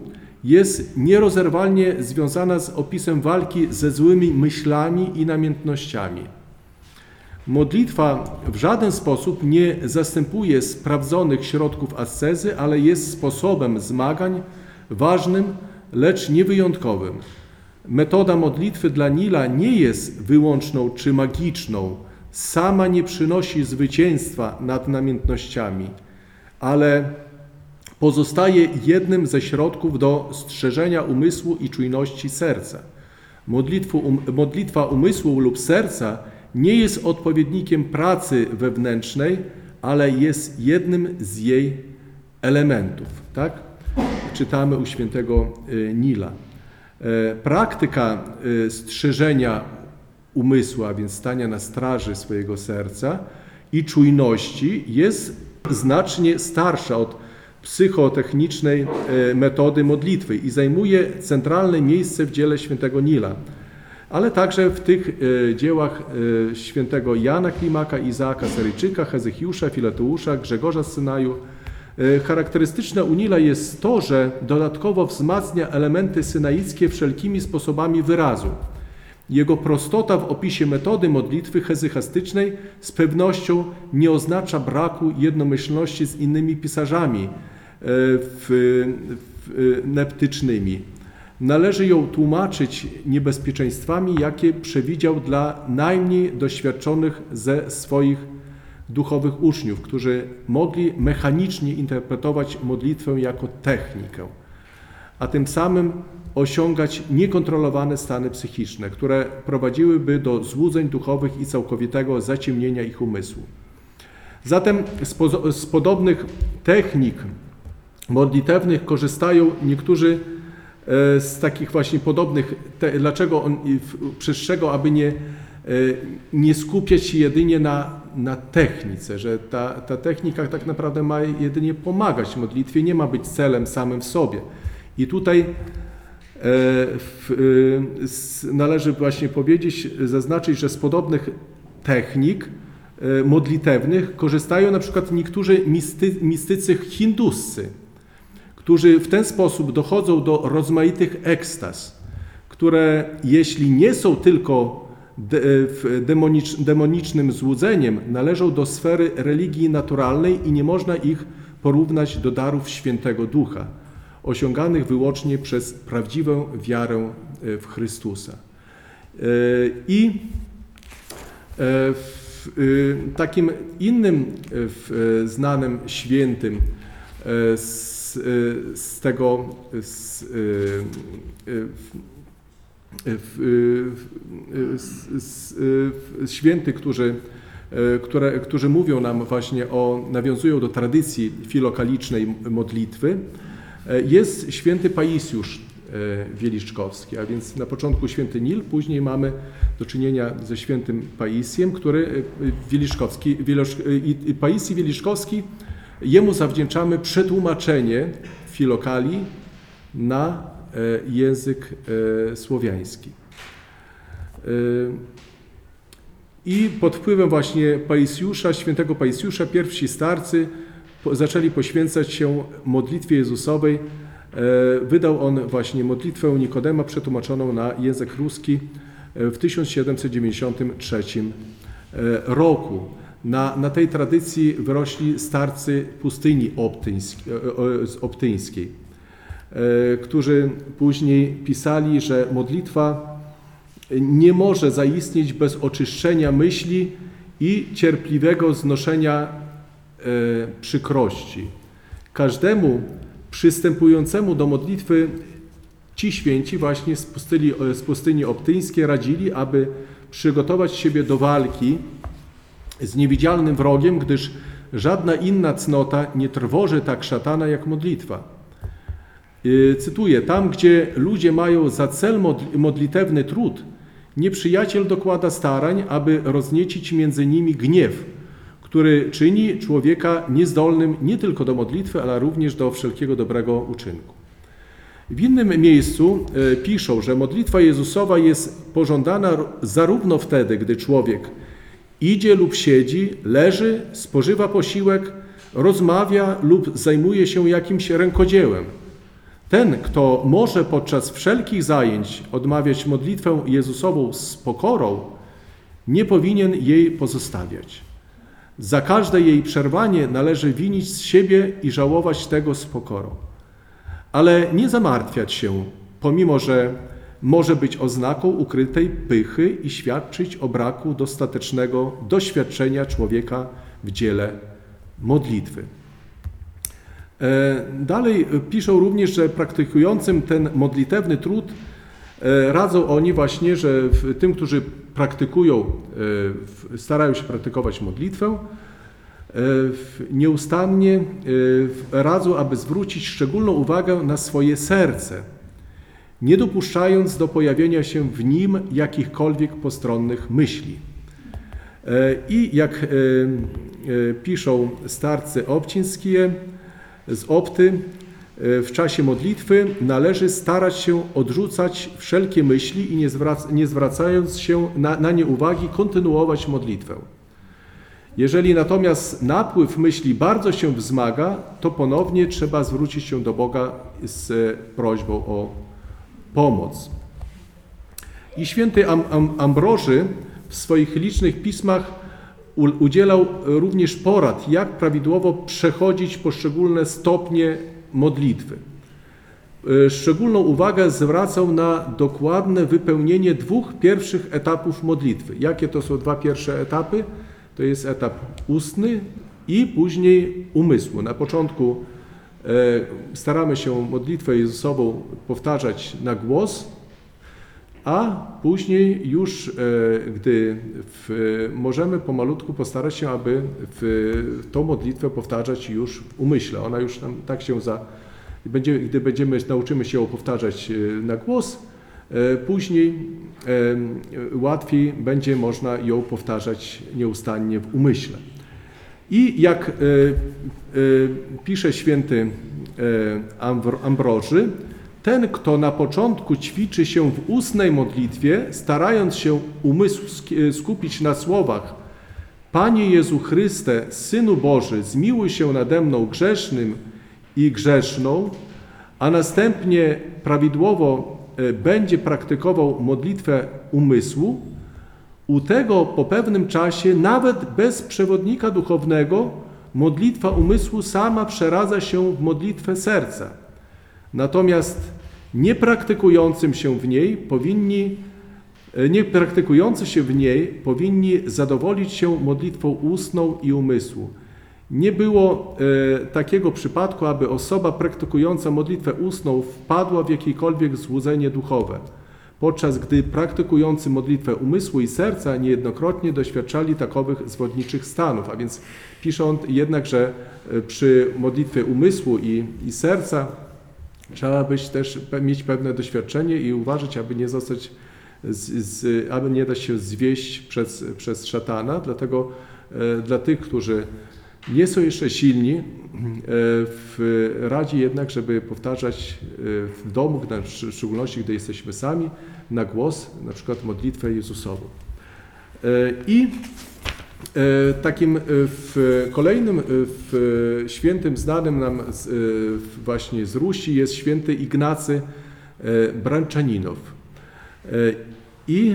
jest nierozerwalnie związana z opisem walki ze złymi myślami i namiętnościami. Modlitwa w żaden sposób nie zastępuje sprawdzonych środków ascezy, ale jest sposobem zmagań ważnym, lecz niewyjątkowym. Metoda modlitwy dla Nila nie jest wyłączną czy magiczną sama nie przynosi zwycięstwa nad namiętnościami, ale pozostaje jednym ze środków do strzeżenia umysłu i czujności serca. Um, modlitwa umysłu lub serca nie jest odpowiednikiem pracy wewnętrznej, ale jest jednym z jej elementów. Tak? Czytamy u świętego y, Nila. E, Praktyka y, strzeżenia umysłu, a więc stania na straży swojego serca i czujności jest znacznie starsza od psychotechnicznej e, metody modlitwy i zajmuje centralne miejsce w dziele świętego Nila, ale także w tych e, dziełach e, świętego Jana Klimaka, Izaaka Seryjczyka, Hezechiusza, Fileteusza, Grzegorza z Synaju. Charakterystyczne u Nila jest to, że dodatkowo wzmacnia elementy synaickie wszelkimi sposobami wyrazu. Jego prostota w opisie metody modlitwy hezychastycznej z pewnością nie oznacza braku jednomyślności z innymi pisarzami e, w, w, neptycznymi. Należy ją tłumaczyć niebezpieczeństwami, jakie przewidział dla najmniej doświadczonych ze swoich duchowych uczniów, którzy mogli mechanicznie interpretować modlitwę jako technikę a tym samym osiągać niekontrolowane stany psychiczne, które prowadziłyby do złudzeń duchowych i całkowitego zaciemnienia ich umysłu. Zatem z, z podobnych technik modlitewnych korzystają niektórzy e, z takich właśnie podobnych, te, dlaczego on i w- przestrzegał, aby nie, e, nie skupiać się jedynie na, na technice, że ta, ta technika tak naprawdę ma jedynie pomagać modlitwie, nie ma być celem samym w sobie. I tutaj należy właśnie powiedzieć, zaznaczyć, że z podobnych technik e, modlitewnych korzystają na przykład niektórzy misty, mistycy hinduscy, którzy w ten sposób dochodzą do rozmaitych ekstaz, które jeśli nie są tylko demonicznym złudzeniem, należą do sfery religii naturalnej i nie można ich porównać do darów świętego ducha, osiąganych wyłącznie przez prawdziwą wiarę e, w Chrystusa. E, I e, w, takim innym znanym świętym z, z tego z, święty, którzy, które, którzy mówią nam właśnie o, nawiązują do tradycji filokalicznej modlitwy, jest święty Paisiusz e, Wieliczkowski, a więc na początku święty Nil, później mamy do czynienia ze świętym Paisjem, który e, Wieliczkowski, Wielosz, Paisji Wieliczkowski, jemu zawdzięczamy przetłumaczenie filokali na e, język e, słowiański. E, I pod wpływem właśnie Paisjusza, świętego Paisjusza, pierwsi starcy zaczęli poświęcać się modlitwie Jezusowej. E, Wydał on właśnie modlitwę Nikodema przetłumaczoną na język ruski e, w 1793 e, roku. Na, na tej tradycji wyrośli starcy pustyni optyńskiej, optyńskiej którzy później pisali, że modlitwa nie może zaistnieć bez oczyszczenia myśli i cierpliwego znoszenia przykrości. Każdemu przystępującemu do modlitwy ci święci właśnie z pustyni, z pustyni optyńskiej radzili, aby przygotować siebie do walki z niewidzialnym wrogiem, gdyż żadna inna cnota nie trwoży tak szatana jak modlitwa. Y, Cytuję: Tam, gdzie ludzie mają za cel modl- modlitewny trud, nieprzyjaciel dokłada starań, aby rozniecić między nimi gniew, który czyni człowieka niezdolnym nie tylko do modlitwy, ale również do wszelkiego dobrego uczynku. W innym miejscu e, piszą, że modlitwa Jezusowa jest pożądana zarówno wtedy, gdy człowiek idzie lub siedzi, leży, spożywa posiłek, rozmawia lub zajmuje się jakimś rękodziełem. Ten, kto może podczas wszelkich zajęć odmawiać modlitwę Jezusową z pokorą, nie powinien jej pozostawiać. Za każde jej przerwanie należy winić z siebie i żałować tego z pokorą. Ale nie zamartwiać się, pomimo że może być oznaką ukrytej pychy i świadczyć o braku dostatecznego doświadczenia człowieka w dziele modlitwy. E, Dalej piszą również, że praktykującym ten modlitewny trud radzą oni właśnie, że tym, którzy praktykują, e, starają się praktykować modlitwę, e, nieustannie e, radzą, aby zwrócić szczególną uwagę na swoje serce, nie dopuszczając do pojawienia się w nim jakichkolwiek postronnych myśli. E, I jak e, e, piszą starcy obcińskie z Opty, e, w czasie modlitwy należy starać się odrzucać wszelkie myśli i nie, zwrac- nie zwracając się na, na nie uwagi, kontynuować modlitwę. Jeżeli natomiast napływ myśli bardzo się wzmaga, to ponownie trzeba zwrócić się do Boga z e, prośbą o pomoc. I święty Am, Am, Ambroży w swoich licznych pismach udzielał również porad, jak prawidłowo przechodzić poszczególne stopnie modlitwy. E, Szczególną uwagę zwracał na dokładne wypełnienie dwóch pierwszych etapów modlitwy. Jakie to są dwa pierwsze etapy? To jest etap ustny i później umysłu. Na początku e, staramy się modlitwę Jezusową powtarzać na głos, a później już, e, gdy w, możemy pomalutku postarać się, aby w, tą modlitwę powtarzać już w umyśle. Ona już nam tak się za... Będzie, gdy będziemy, nauczymy się ją powtarzać e, na głos, e, później łatwiej będzie można ją powtarzać nieustannie w umyśle. I jak pisze święty Ambro- Ambroży, ten, kto na początku ćwiczy się w ustnej modlitwie, starając się umysł sk- skupić na słowach Panie Jezu Chryste, Synu Boży, zmiłuj się nade mną grzesznym i grzeszną, a następnie prawidłowo e, będzie praktykował modlitwę umysłu, u tego po pewnym czasie, nawet bez przewodnika duchownego, modlitwa umysłu sama przeradza się w modlitwę serca. Natomiast niepraktykującym się w niej powinni, e, niepraktykujący się w niej powinni zadowolić się modlitwą ustną i umysłu. Nie było e, takiego przypadku, aby osoba praktykująca modlitwę ustną wpadła w jakiekolwiek złudzenie duchowe, podczas gdy praktykujący modlitwę umysłu i serca niejednokrotnie doświadczali takowych zwodniczych stanów. A więc pisze on jednak, że e, przy modlitwie umysłu i, i serca trzeba być też mieć pewne doświadczenie i uważać, aby nie zostać, z, z, aby nie dać się zwieść przez, przez szatana. Dlatego e, dla tych, którzy nie są jeszcze silni, e, w radzi jednak, żeby powtarzać e, w domu, w szczególności gdy jesteśmy sami, na głos, na przykład modlitwę Jezusową. I takim e, w kolejnym e, w świętym znanym nam z, e, właśnie z Rusi jest święty Ignacy e, Branczaninow. E, I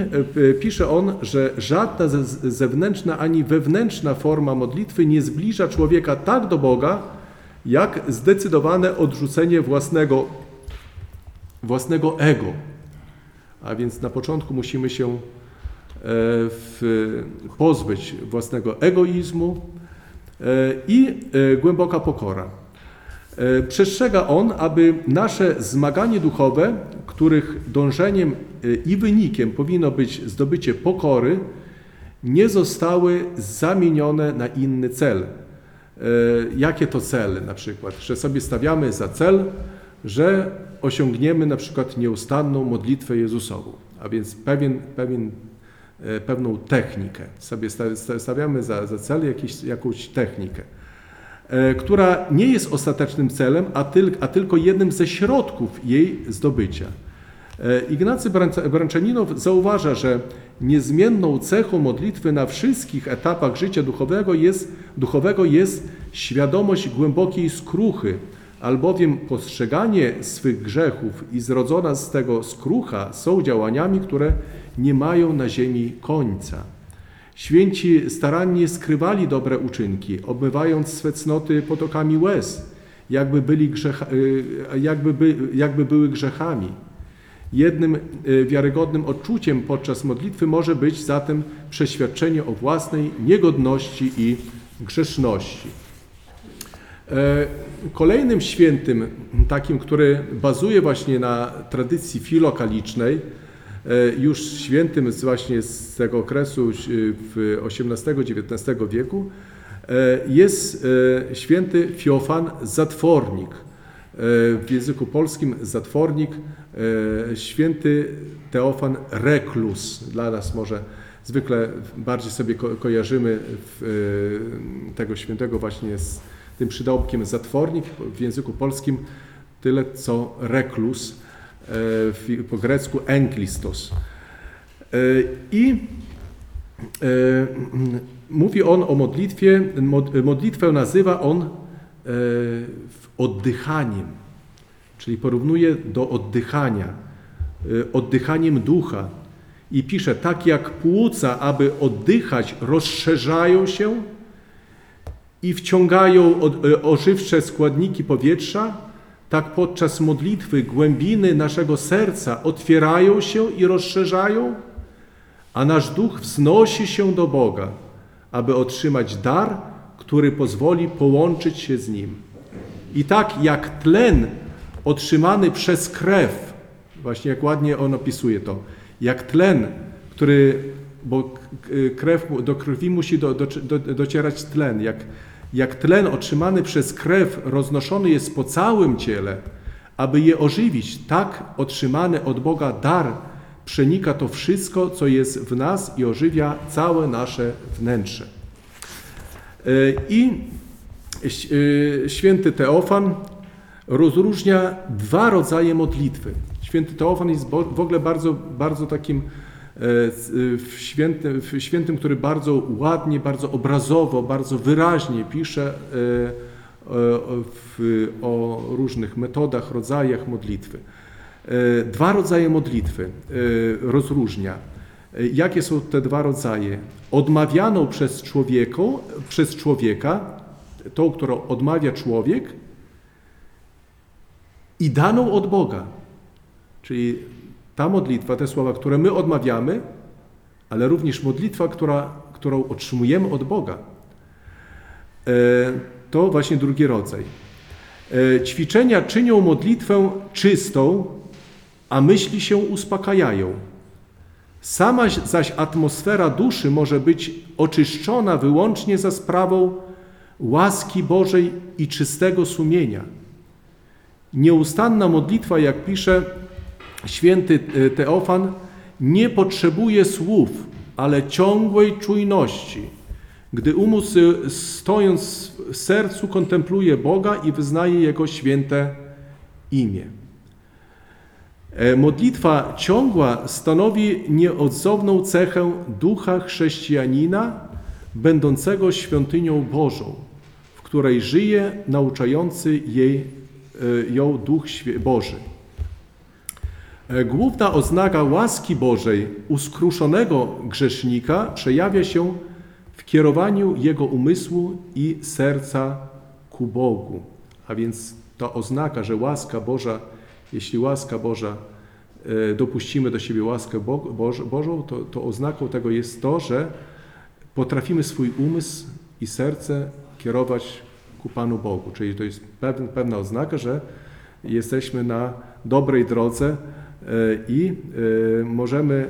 e, pisze on, że żadna ze- zewnętrzna ani wewnętrzna forma modlitwy nie zbliża człowieka tak do Boga, jak zdecydowane odrzucenie własnego, własnego ego. A więc na początku musimy się e, w, pozbyć własnego egoizmu e, i e, głęboka pokora. E, Przestrzega on, aby nasze zmaganie duchowe, których dążeniem e, i wynikiem powinno być zdobycie pokory, nie zostały zamienione na inny cel. E, Jakie to cele na przykład? Że sobie stawiamy za cel, że osiągniemy na przykład nieustanną modlitwę Jezusową, a więc pewien, pewien, e, pewną technikę. Sobie sta- sta- stawiamy za, za cel jakiś, jakąś technikę, e, która nie jest ostatecznym celem, a, tyl, a tylko jednym ze środków jej zdobycia. E, Ignacy Branczaninow zauważa, że niezmienną cechą modlitwy na wszystkich etapach życia duchowego jest, duchowego jest świadomość głębokiej skruchy, albowiem postrzeganie swych grzechów i zrodzona z tego skrucha są działaniami, które nie mają na ziemi końca. Święci starannie skrywali dobre uczynki, obmywając swe cnoty potokami łez, jakby, byli grzecha, y, jakby, by, jakby były grzechami. Jednym e, wiarygodnym odczuciem podczas modlitwy może być zatem przeświadczenie o własnej niegodności i grzeszności. E, Kolejnym świętym, takim, który bazuje właśnie na tradycji filokalicznej, e, już świętym właśnie z tego okresu e, w XVIII-XIX wieku, jest święty Fiofan Zatwornik. W języku polskim zatwornik, święty Teofan Reklus. Dla nas może zwykle bardziej sobie ko kojarzymy tego świętego właśnie z tym przydałkiem zatwornik, w języku polskim tyle co reklus, e, po grecku enklistos. E, I e, mówi on o modlitwie, mod- modlitwę nazywa on oddychaniem, czyli porównuje do oddychania, oddychaniem ducha. I pisze, tak jak płuca, aby oddychać, rozszerzają się, i wciągają e, ożywcze składniki powietrza, tak podczas modlitwy głębiny naszego serca otwierają się i rozszerzają, a nasz duch wznosi się do Boga, aby otrzymać dar, który pozwoli połączyć się z Nim. I tak jak tlen otrzymany przez krew, właśnie jak ładnie on opisuje to, jak tlen, który, bo krew, do krwi musi do, do, do, docierać tlen, jak, jak tlen otrzymany przez krew roznoszony jest po całym ciele, aby je ożywić, tak otrzymany od Boga dar przenika to wszystko, co jest w nas i ożywia całe nasze wnętrze. E, I e, święty Teofan rozróżnia dwa rodzaje modlitwy. Święty Teofan jest w ogóle bardzo, bardzo takim w świętym, w świętym, który bardzo ładnie, bardzo obrazowo, bardzo wyraźnie pisze e, o, różnych metodach, rodzajach modlitwy. E, Dwa rodzaje modlitwy e, rozróżnia. E, Jakie są te dwa rodzaje? Odmawianą przez, człowieku, przez człowieka, tą, którą odmawia człowiek, i daną od Boga. Czyli ta modlitwa, te słowa, które my odmawiamy, ale również modlitwa, która, którą otrzymujemy od Boga. E, To właśnie drugi rodzaj. E, Ćwiczenia czynią modlitwę czystą, a myśli się uspokajają. Sama zaś atmosfera duszy może być oczyszczona wyłącznie za sprawą łaski Bożej i czystego sumienia. Nieustanna modlitwa, jak pisze święty e, Teofan, nie potrzebuje słów, ale ciągłej czujności. Gdy umysł stojąc w sercu kontempluje Boga i wyznaje Jego święte imię. E, Modlitwa ciągła stanowi nieodzowną cechę ducha chrześcijanina, będącego świątynią Bożą, w której żyje nauczający jej, e, ją Duch Boży. E, Główna oznaka łaski Bożej u skruszonego grzesznika przejawia się w kierowaniu jego umysłu i serca ku Bogu. A więc ta oznaka, że łaska Boża, jeśli łaska Boża, e, dopuścimy do siebie łaskę Bo- Boż- Bożą, to, to oznaką tego jest to, że potrafimy swój umysł i serce kierować ku Panu Bogu. Czyli to jest pewna, oznaka, że jesteśmy na dobrej drodze i e, możemy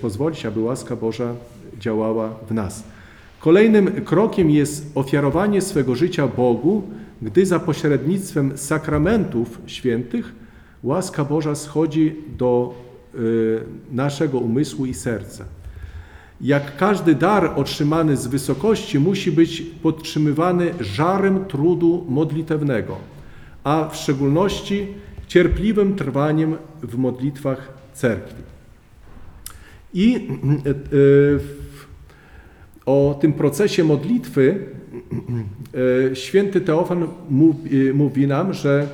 pozwolić, aby łaska Boża działała w nas. Kolejnym krokiem jest ofiarowanie swego życia Bogu, gdy za pośrednictwem sakramentów świętych łaska Boża schodzi do e, naszego umysłu i serca. Jak każdy dar otrzymany z wysokości musi być podtrzymywany żarem trudu modlitewnego, a w szczególności cierpliwym trwaniem w modlitwach cerkwi. I e, e, o tym procesie modlitwy e, święty Teofan mówi, nam, że,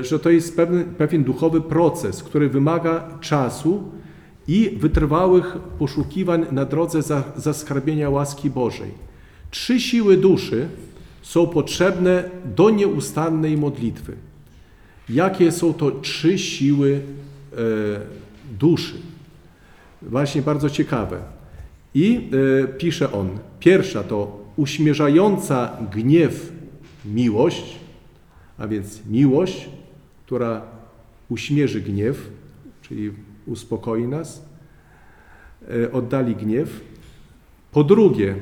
że to jest pewien, pewien duchowy proces, który wymaga czasu i wytrwałych poszukiwań na drodze za, zaskarbienia łaski Bożej. Trzy siły duszy są potrzebne do nieustannej modlitwy. Jakie są to trzy siły e, duszy. Właśnie bardzo ciekawe. I e, pisze on, pierwsza to uśmierzająca gniew miłość, a więc miłość, która uśmierzy gniew, czyli uspokoi nas, e, oddali gniew. Po drugie,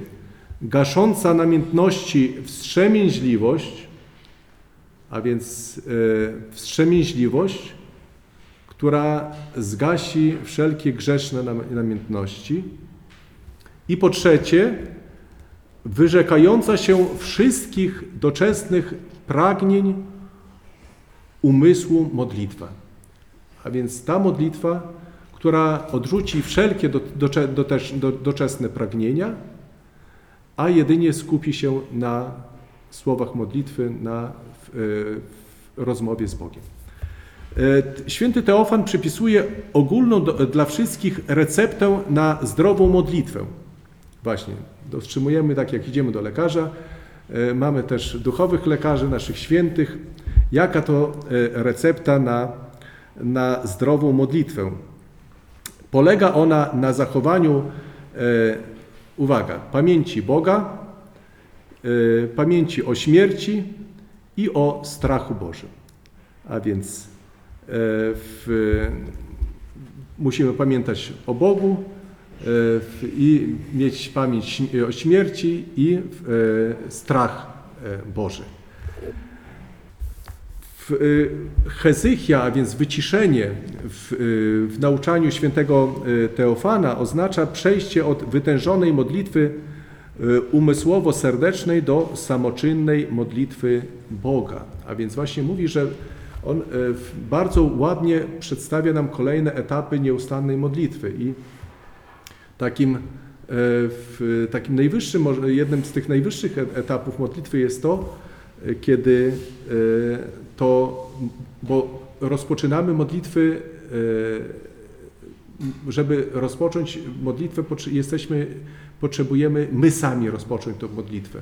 gasząca namiętności wstrzemięźliwość, a więc e, wstrzemięźliwość, która zgasi wszelkie grzeszne nam- namiętności. I po trzecie, wyrzekająca się wszystkich doczesnych pragnień umysłu modlitwa. A więc ta modlitwa, która odrzuci wszelkie doczesne pragnienia, a jedynie skupi się na słowach modlitwy, na rozmowie z Bogiem. E, Święty Teofan przypisuje ogólną dla wszystkich receptę na zdrową modlitwę. Właśnie, dotrzymujemy tak jak idziemy do lekarza, e, mamy też duchowych lekarzy, naszych świętych. Jaka to e, recepta na, na zdrową modlitwę? Polega ona na zachowaniu, uwaga, pamięci Boga, pamięci o śmierci i o strachu Bożym. A więc e, w, musimy pamiętać o Bogu e, i mieć pamięć o śmierci i e, strach Boży. Hezychia, a więc wyciszenie w, w nauczaniu świętego Teofana oznacza przejście od wytężonej modlitwy umysłowo-serdecznej do samoczynnej modlitwy Boga. A więc właśnie mówi, że on y, bardzo ładnie przedstawia nam kolejne etapy nieustannej modlitwy i takim, w, takim najwyższym, jednym z tych najwyższych e- etapów modlitwy jest to, kiedy to, bo rozpoczynamy modlitwy, żeby rozpocząć modlitwę, jesteśmy, potrzebujemy my sami rozpocząć tę modlitwę.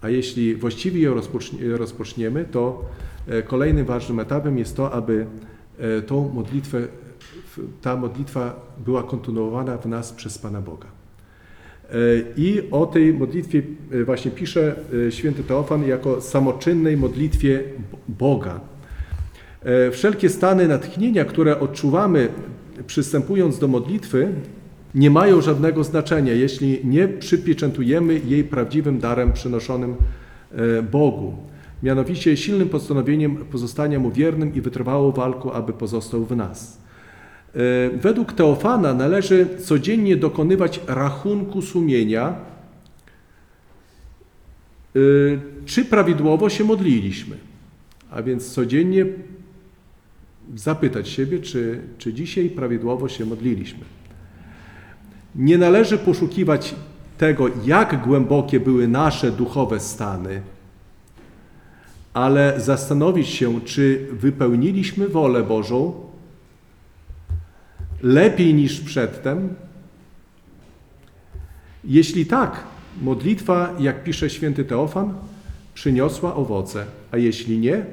A jeśli właściwie ją rozpocznie- rozpoczniemy, to e, kolejnym ważnym etapem jest to, aby e, tą modlitwę, ta modlitwa była kontynuowana w nas przez Pana Boga. E, I o tej modlitwie właśnie pisze święty Teofan jako samoczynnej modlitwie Boga. Wszelkie stany natchnienia, które odczuwamy przystępując do modlitwy, nie mają żadnego znaczenia, jeśli nie przypieczętujemy jej prawdziwym darem przynoszonym e, Bogu. Mianowicie silnym postanowieniem pozostania Mu wiernym i wytrwałą walką, aby pozostał w nas. E, Według Teofana należy codziennie dokonywać rachunku sumienia, e, czy prawidłowo się modliliśmy. A więc codziennie zapytać siebie, czy, czy dzisiaj prawidłowo się modliliśmy. Nie należy poszukiwać tego, jak głębokie były nasze duchowe stany, ale zastanowić się, czy wypełniliśmy wolę Bożą lepiej niż przedtem. Jeśli tak, modlitwa, jak pisze święty Teofan, przyniosła owoce, a jeśli nie,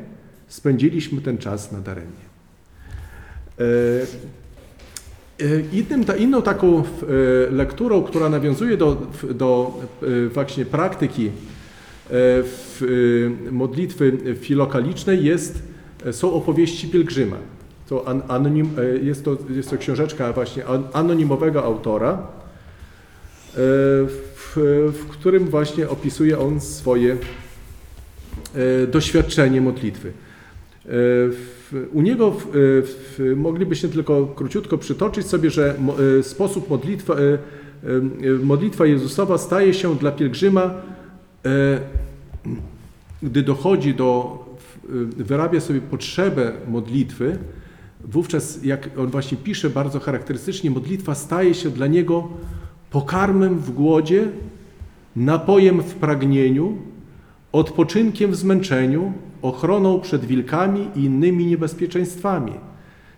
spędziliśmy ten czas nadaremnie. E, Innym, ta, inną taką e, lekturą, która nawiązuje do, do e, właśnie praktyki w, modlitwy filokalicznej jest, są opowieści pielgrzyma. To an, anonim, jest, to, jest to książeczka właśnie an- anonimowego autora, w, w którym właśnie opisuje on swoje doświadczenie modlitwy. E, U niego w, w, moglibyśmy tylko króciutko przytoczyć sobie, że e, sposób modlitwa, e, e, modlitwa Jezusowa staje się dla pielgrzyma, e, gdy dochodzi do, wyrabia sobie potrzebę modlitwy, wówczas, jak on właśnie pisze bardzo charakterystycznie, modlitwa staje się dla niego pokarmem w głodzie, napojem w pragnieniu, odpoczynkiem w zmęczeniu, ochroną przed wilkami i innymi niebezpieczeństwami.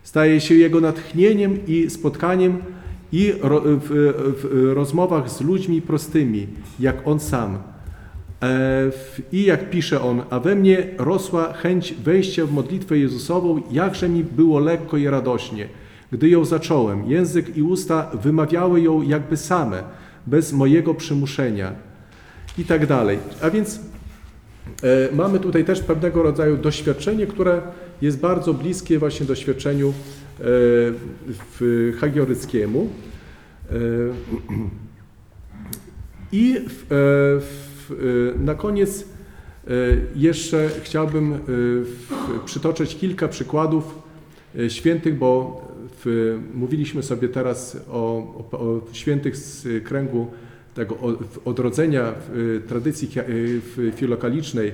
Staje się jego natchnieniem i spotkaniem i w, rozmowach z ludźmi prostymi, jak on sam. w- I jak pisze on, a we mnie rosła chęć wejścia w modlitwę Jezusową, jakże mi było lekko i radośnie. Gdy ją zacząłem, język i usta wymawiały ją jakby same, bez mojego przymuszenia i tak dalej. A więc e, mamy tutaj też pewnego rodzaju doświadczenie, które jest bardzo bliskie właśnie doświadczeniu e, Hagioryckiemu. E, I w, e, w, e, na koniec e, jeszcze chciałbym e, przytoczyć kilka przykładów e, świętych, bo w, mówiliśmy sobie teraz o, o, o świętych z kręgu tego odrodzenia w, e, tradycji w- filokalicznej,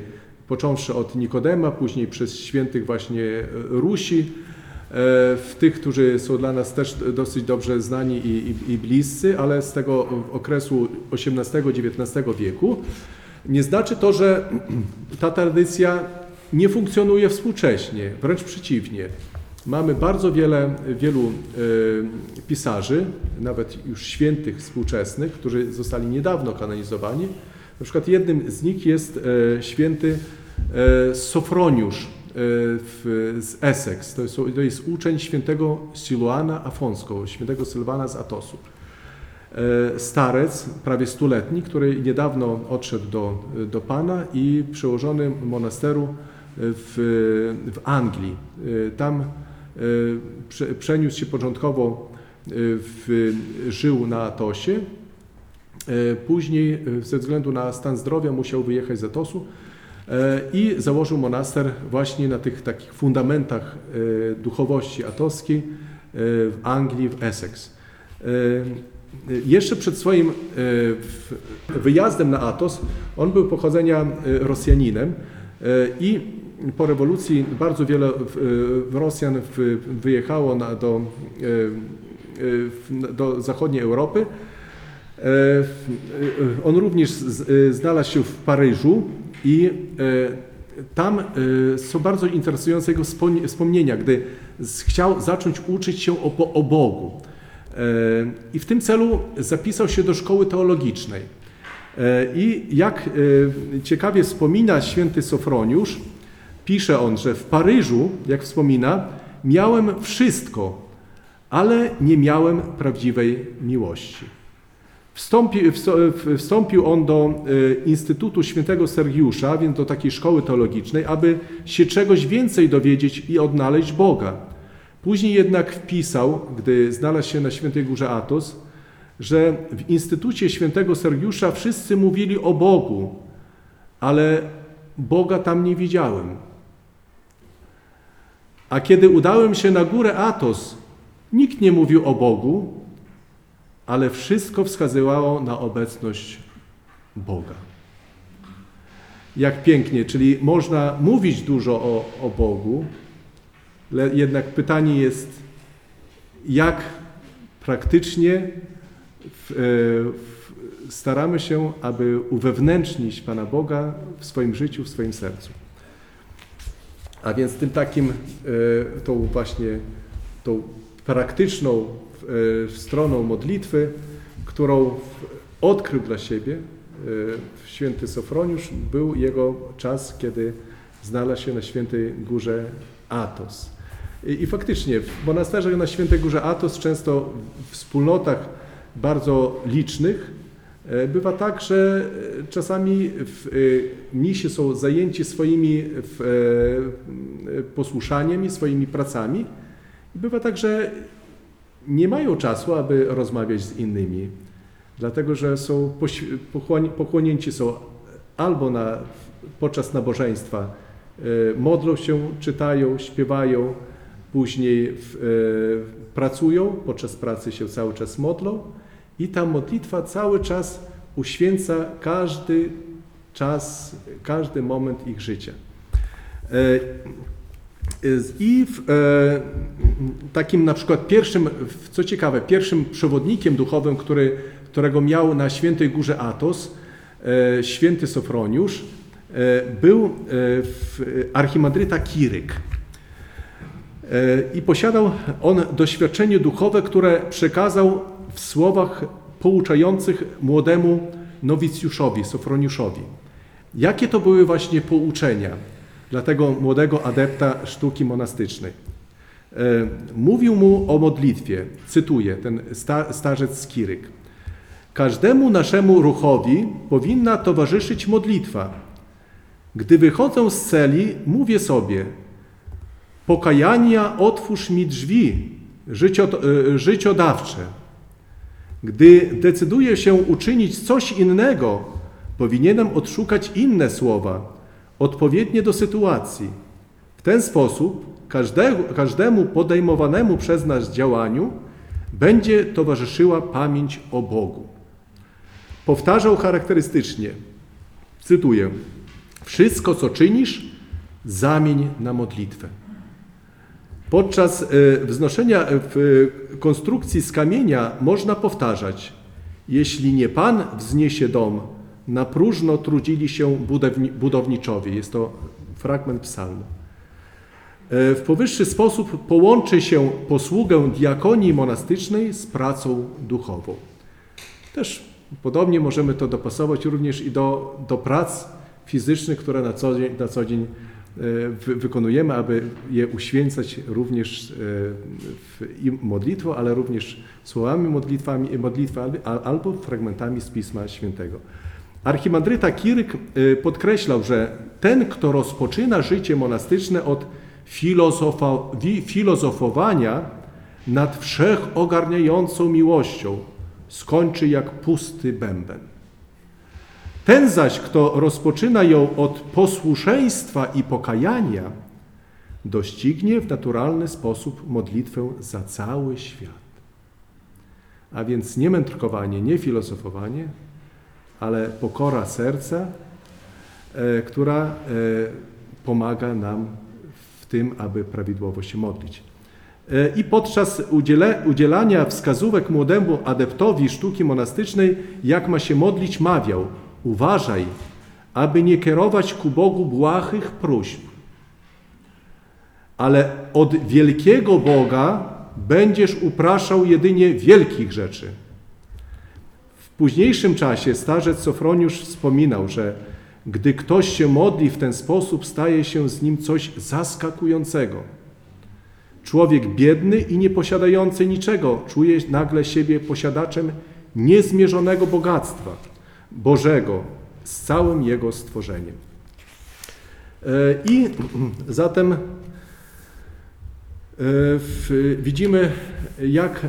począwszy od Nikodema, później przez świętych właśnie e, Rusi, e, w tych, którzy są dla nas też dosyć dobrze znani i, i, i bliscy, ale z tego okresu XVIII-XIX wieku. Nie znaczy to, że ta tradycja nie funkcjonuje współcześnie, wręcz przeciwnie. Mamy bardzo wiele, wielu e, pisarzy, nawet już świętych współczesnych, którzy zostali niedawno kanonizowani. Na przykład jednym z nich jest e, święty e, Sofroniusz z Essex. To jest, to jest uczeń świętego Siluana Afonsko, świętego Sylwana z Atosu. Starec, prawie stuletni, który niedawno odszedł do, do Pana i przełożony monasteru w, w Anglii. Tam przeniósł się początkowo, e, w, żył na Atosie. E, Później ze względu na stan zdrowia musiał wyjechać z Atosu i założył monaster właśnie na tych takich fundamentach duchowości atowskiej e, w Anglii, w Essex. Jeszcze przed swoim wyjazdem na Atos, on był pochodzenia Rosjaninem i po rewolucji bardzo wiele e, Rosjan wyjechało na, do, e, e, do zachodniej Europy. On również znalazł się w Paryżu i tam są bardzo interesujące jego wspomnie- wspomnienia, gdy chciał zacząć uczyć się o, o Bogu. I w tym celu zapisał się do szkoły teologicznej. I jak ciekawie wspomina święty Sofroniusz, pisze on, że w Paryżu, jak wspomina, miałem wszystko, ale nie miałem prawdziwej miłości. Wstąpił, wsto- wstąpił on do e, Instytutu Świętego Sergiusza, więc do takiej szkoły teologicznej, aby się czegoś więcej dowiedzieć i odnaleźć Boga. Później jednak wpisał, gdy znalazł się na Świętej Górze Atos, że w Instytucie Świętego Sergiusza wszyscy mówili o Bogu, ale Boga tam nie widziałem. A kiedy udałem się na górę Atos, nikt nie mówił o Bogu, ale wszystko wskazywało na obecność Boga. Jak pięknie, czyli można mówić dużo o, o Bogu, jednak pytanie jest, jak praktycznie w, e, w, staramy się, aby uwewnętrznić Pana Boga w swoim życiu, w swoim sercu. A więc tym takim, e, tą właśnie, tą praktyczną e, stroną modlitwy, którą odkrył dla siebie e, święty Sofroniusz, był jego czas, kiedy znalazł się na świętej górze Atos. I, faktycznie w monasterzach na świętej górze Atos, często w wspólnotach bardzo licznych, bywa tak, że e, czasami w, e, mnisi są zajęci swoimi w, e, posłuszaniem i swoimi pracami. Bywa tak, że nie mają czasu, aby rozmawiać z innymi, dlatego że są pochłonięci są albo na, podczas nabożeństwa, e, modlą się, czytają, śpiewają, później e, pracują, podczas pracy się cały czas modlą i ta modlitwa cały czas uświęca każdy czas, każdy moment ich życia. E, i w, e, takim na przykład pierwszym, co ciekawe, pierwszym przewodnikiem duchowym, który, którego miał na Świętej Górze Atos, e, święty Sofroniusz, e, był e, archimandryta Kiryk. E, I posiadał on doświadczenie duchowe, które przekazał w słowach pouczających młodemu nowicjuszowi, Sofroniuszowi. Jakie to były właśnie pouczenia dla tego młodego adepta sztuki monastycznej? E, Mówił mu o modlitwie, cytuję ten sta, starzec Skiryk. Każdemu naszemu ruchowi powinna towarzyszyć modlitwa. Gdy wychodzę z celi, mówię sobie: Pokajania, otwórz mi drzwi życio, e, życiodawcze. Gdy decyduję się uczynić coś innego, powinienem odszukać inne słowa, odpowiednie do sytuacji. W ten sposób każdemu, każdemu podejmowanemu przez nas działaniu będzie towarzyszyła pamięć o Bogu. Powtarzał charakterystycznie, cytuję: Wszystko, co czynisz, zamień na modlitwę. Podczas e, wznoszenia w e, konstrukcji z kamienia można powtarzać: Jeśli nie Pan wzniesie dom, na próżno trudzili się budowni- budowniczowie. Jest to fragment psalmu. E, W powyższy sposób połączy się posługę diakonii monastycznej z pracą duchową. Też podobnie możemy to dopasować również i do, do prac fizycznych, które na co dzień, na co dzień e, wykonujemy, aby je uświęcać również e, modlitwą, ale również słowami modlitwami, modlitwy al- albo fragmentami z Pisma Świętego. Archimandryta Kiryk e, podkreślał, że ten, kto rozpoczyna życie monastyczne od filozofowania nad wszechogarniającą miłością, skończy jak pusty bęben. Ten zaś, kto rozpoczyna ją od posłuszeństwa i pokajania, doścignie w naturalny sposób modlitwę za cały świat. A więc nie mędrkowanie, nie filozofowanie, ale pokora serca, e, która e, pomaga nam w tym, aby prawidłowo się modlić. E, I podczas udzielania wskazówek młodemu adeptowi sztuki monastycznej, jak ma się modlić, mawiał: Uważaj, aby nie kierować ku Bogu błahych próśb, ale od wielkiego Boga będziesz upraszał jedynie wielkich rzeczy. W późniejszym czasie starzec Sofroniusz wspominał, że gdy ktoś się modli w ten sposób, staje się z nim coś zaskakującego. Człowiek biedny i nieposiadający niczego czuje nagle siebie posiadaczem niezmierzonego bogactwa Bożego z całym jego stworzeniem. E, I zatem e, widzimy, jak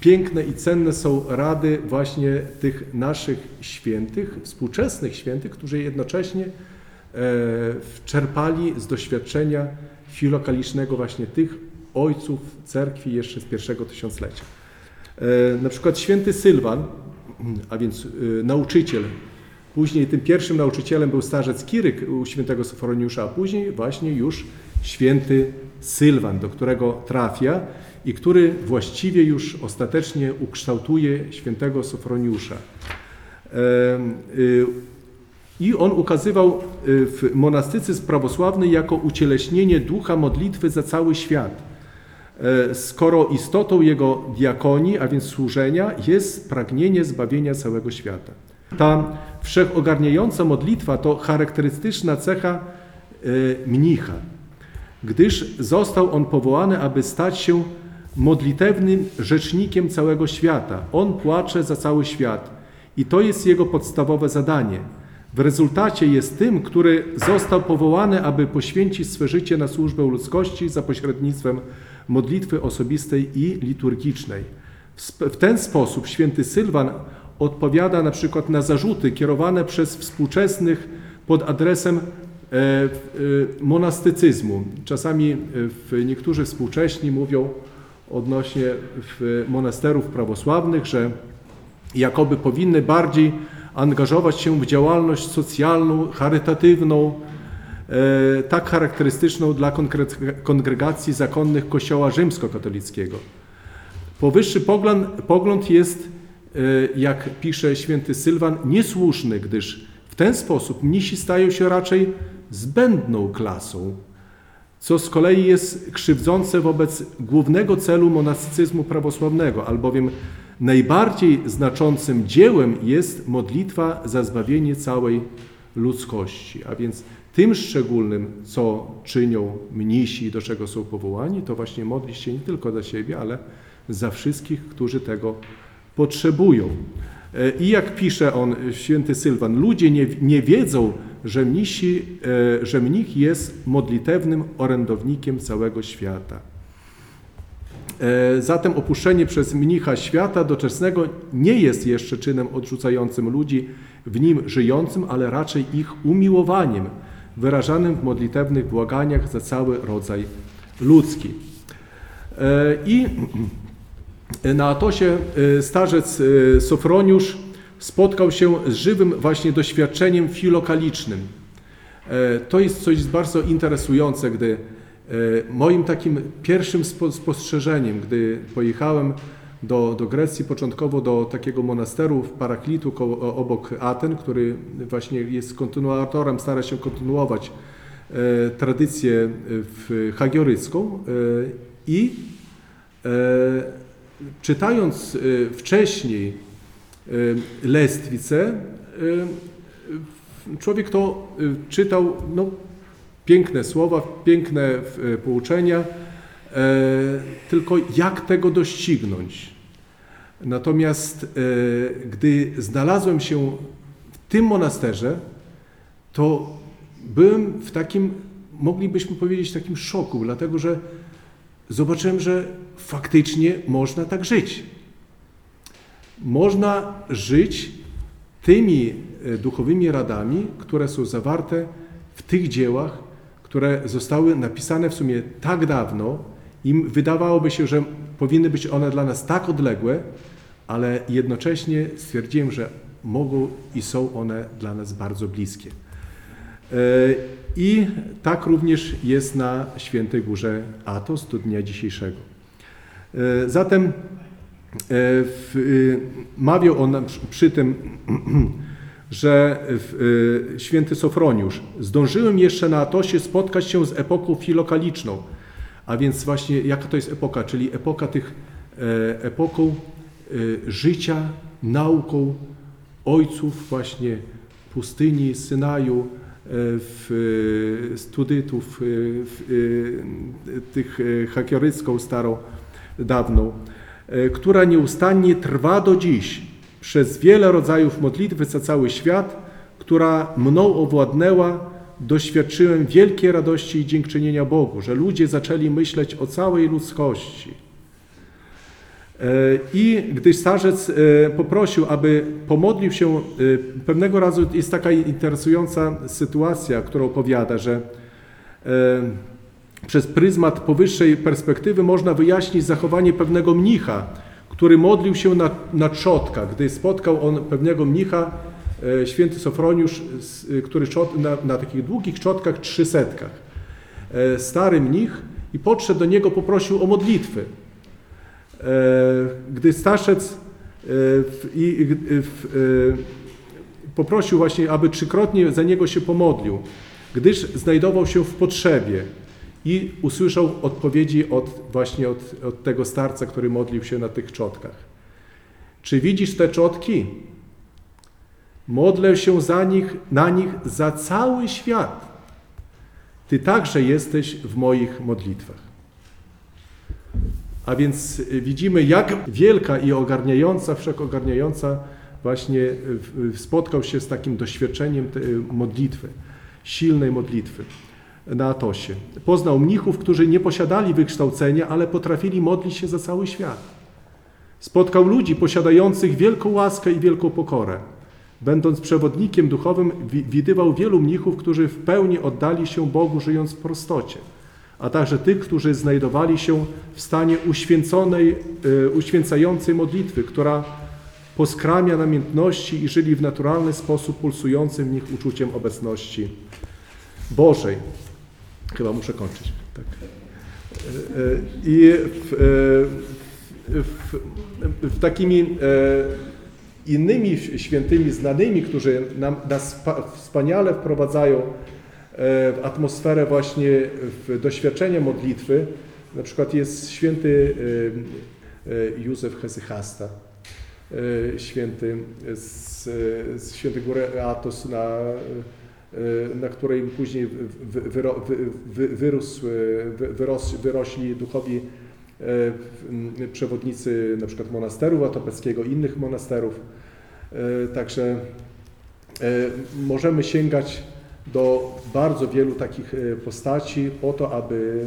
piękne i cenne są rady właśnie tych naszych świętych, współczesnych świętych, którzy jednocześnie e, czerpali z doświadczenia filokalicznego właśnie tych ojców cerkwi jeszcze z pierwszego tysiąclecia. Na przykład święty Sylwan, a więc e, nauczyciel, później tym pierwszym nauczycielem był starzec Kiryk u świętego Sofroniusza, a później właśnie już święty Sylwan, do którego trafia i który właściwie już ostatecznie ukształtuje świętego Sofroniusza. Y, I on ukazywał y, w monastycyzm prawosławny jako ucieleśnienie ducha modlitwy za cały świat. E, Skoro istotą jego diakonii, a więc służenia, jest pragnienie zbawienia całego świata. Ta wszechogarniająca modlitwa to charakterystyczna cecha e, mnicha, gdyż został on powołany, aby stać się modlitewnym rzecznikiem całego świata. On płacze za cały świat i to jest jego podstawowe zadanie. W rezultacie jest tym, który został powołany, aby poświęcić swe życie na służbę ludzkości za pośrednictwem modlitwy osobistej i liturgicznej. W ten sposób święty Sylwan odpowiada na przykład na zarzuty kierowane przez współczesnych pod adresem e, e, monastycyzmu. Czasami e, niektórzy współcześni mówią odnośnie monasterów prawosławnych, że jakoby powinny bardziej angażować się w działalność socjalną, charytatywną, tak charakterystyczną dla kongregacji zakonnych Kościoła rzymskokatolickiego. Powyższy pogląd, pogląd jest, e, jak pisze święty Sylwan, niesłuszny, gdyż w ten sposób mnisi stają się raczej zbędną klasą, co z kolei jest krzywdzące wobec głównego celu monastycyzmu prawosławnego, albowiem najbardziej znaczącym dziełem jest modlitwa za zbawienie całej ludzkości. A więc tym szczególnym, co czynią mnisi, do czego są powołani, to właśnie modlić się nie tylko za siebie, ale za wszystkich, którzy tego potrzebują. E, I jak pisze on, święty Sylwan, ludzie nie, nie wiedzą, że, mnisi, e, że mnich jest modlitewnym orędownikiem całego świata. E, Zatem opuszczenie przez mnicha świata doczesnego nie jest jeszcze czynem odrzucającym ludzi w nim żyjącym, ale raczej ich umiłowaniem, wyrażanym w modlitewnych błaganiach za cały rodzaj ludzki. E, I na Atosie e, starzec e, Sofroniusz spotkał się z żywym właśnie doświadczeniem filokalicznym. E, To jest coś bardzo interesujące, gdy e, moim takim pierwszym spo- spostrzeżeniem, gdy pojechałem do, do Grecji, początkowo do takiego monasteru w Paraklitu obok Aten, który właśnie jest kontynuatorem, stara się kontynuować e, tradycję e, w hagiorycką e, i e, czytając e, wcześniej e, Lestwicę, e, człowiek to czytał no, piękne słowa, piękne pouczenia, tylko jak tego doścignąć? Natomiast e, gdy znalazłem się w tym monasterze, to byłem w takim, moglibyśmy powiedzieć, takim szoku, dlatego że zobaczyłem, że faktycznie można tak żyć. Można żyć tymi e, duchowymi radami, które są zawarte w tych dziełach, które zostały napisane w sumie tak dawno i wydawałoby się, że powinny być one dla nas tak odległe, ale jednocześnie stwierdziłem, że mogą i są one dla nas bardzo bliskie. E, I tak również jest na Świętej Górze Atos do dnia dzisiejszego. E, Zatem e, mawiał on przy- tym, że święty Sofroniusz zdążyłem jeszcze na Atosie spotkać się z epoką filokaliczną, a więc właśnie jaka to jest epoka, czyli epoka tych, epoką życia, nauką ojców właśnie pustyni, Synaju, e, w, e, studytów, tych hakiorycką starą, dawną, która nieustannie trwa do dziś przez wiele rodzajów modlitwy za cały świat, która mną owładnęła, doświadczyłem wielkiej radości i dziękczynienia Bogu, że ludzie zaczęli myśleć o całej ludzkości. E, I gdy starzec e, poprosił, aby pomodlił się, e, pewnego razu jest taka interesująca sytuacja, którą opowiada, że przez pryzmat powyższej perspektywy można wyjaśnić zachowanie pewnego mnicha, który modlił się na, na. Gdy spotkał on pewnego mnicha, święty Sofroniusz, który na, na takich długich trzotkach trzysetkach. Stary mnich i podszedł do niego, poprosił o modlitwy. E, Gdy starzec e, w, w, e, poprosił właśnie, aby trzykrotnie za niego się pomodlił, gdyż znajdował się w potrzebie i usłyszał odpowiedzi od, właśnie od, od tego starca, który modlił się na tych czotkach. Czy widzisz te czotki? Modlę się za nich, na nich za cały świat. Ty także jesteś w moich modlitwach. A więc y, widzimy, jak wielka i ogarniająca, wszechogarniająca właśnie y, w- spotkał się z takim doświadczeniem y, modlitwy, silnej modlitwy na Atosie. Poznał mnichów, którzy nie posiadali wykształcenia, ale potrafili modlić się za cały świat. Spotkał ludzi posiadających wielką łaskę i wielką pokorę. Będąc przewodnikiem duchowym, wi- widywał wielu mnichów, którzy w pełni oddali się Bogu, żyjąc w prostocie, a także tych, którzy znajdowali się w stanie uświęconej, y, uświęcającej modlitwy, która poskramia namiętności i żyli w naturalny sposób pulsującym w nich uczuciem obecności Bożej. Chyba muszę kończyć. Tak. E, e, I w, e, w, w takimi e, innymi świętymi znanymi, którzy nam, nas spa- wspaniale wprowadzają e, w atmosferę właśnie w doświadczenie modlitwy, na przykład jest święty e, e, Józef Hesychasta, e, święty z, z świętej góry Atos na e, na której później wy- wy- wyro, wy, wy, wyrósł, e, wy, wyros, wyrośli duchowi e, przewodnicy na przykład monasteru Watopeckiego, innych monasterów. E, Także e, możemy sięgać do bardzo wielu takich e, postaci po to, aby,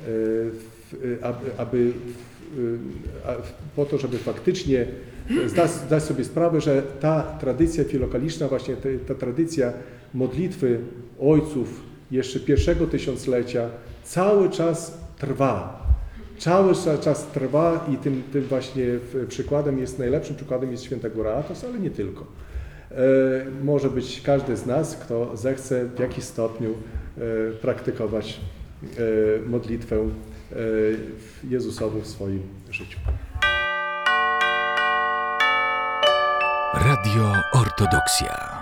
e, w- aby, aby po to, żeby faktycznie zdać, zdać sobie sprawę, że ta tradycja filokaliczna, właśnie te, ta tradycja modlitwy ojców jeszcze pierwszego tysiąclecia cały czas trwa. Cały cza- czas trwa i tym, tym właśnie przykładem jest, najlepszym przykładem jest świętego Ratos, ale nie tylko. E, może być każdy z nas, kto zechce w jakiś stopniu e, praktykować e, modlitwę Jezusową w swoim życiu. Radio Ortodoksja.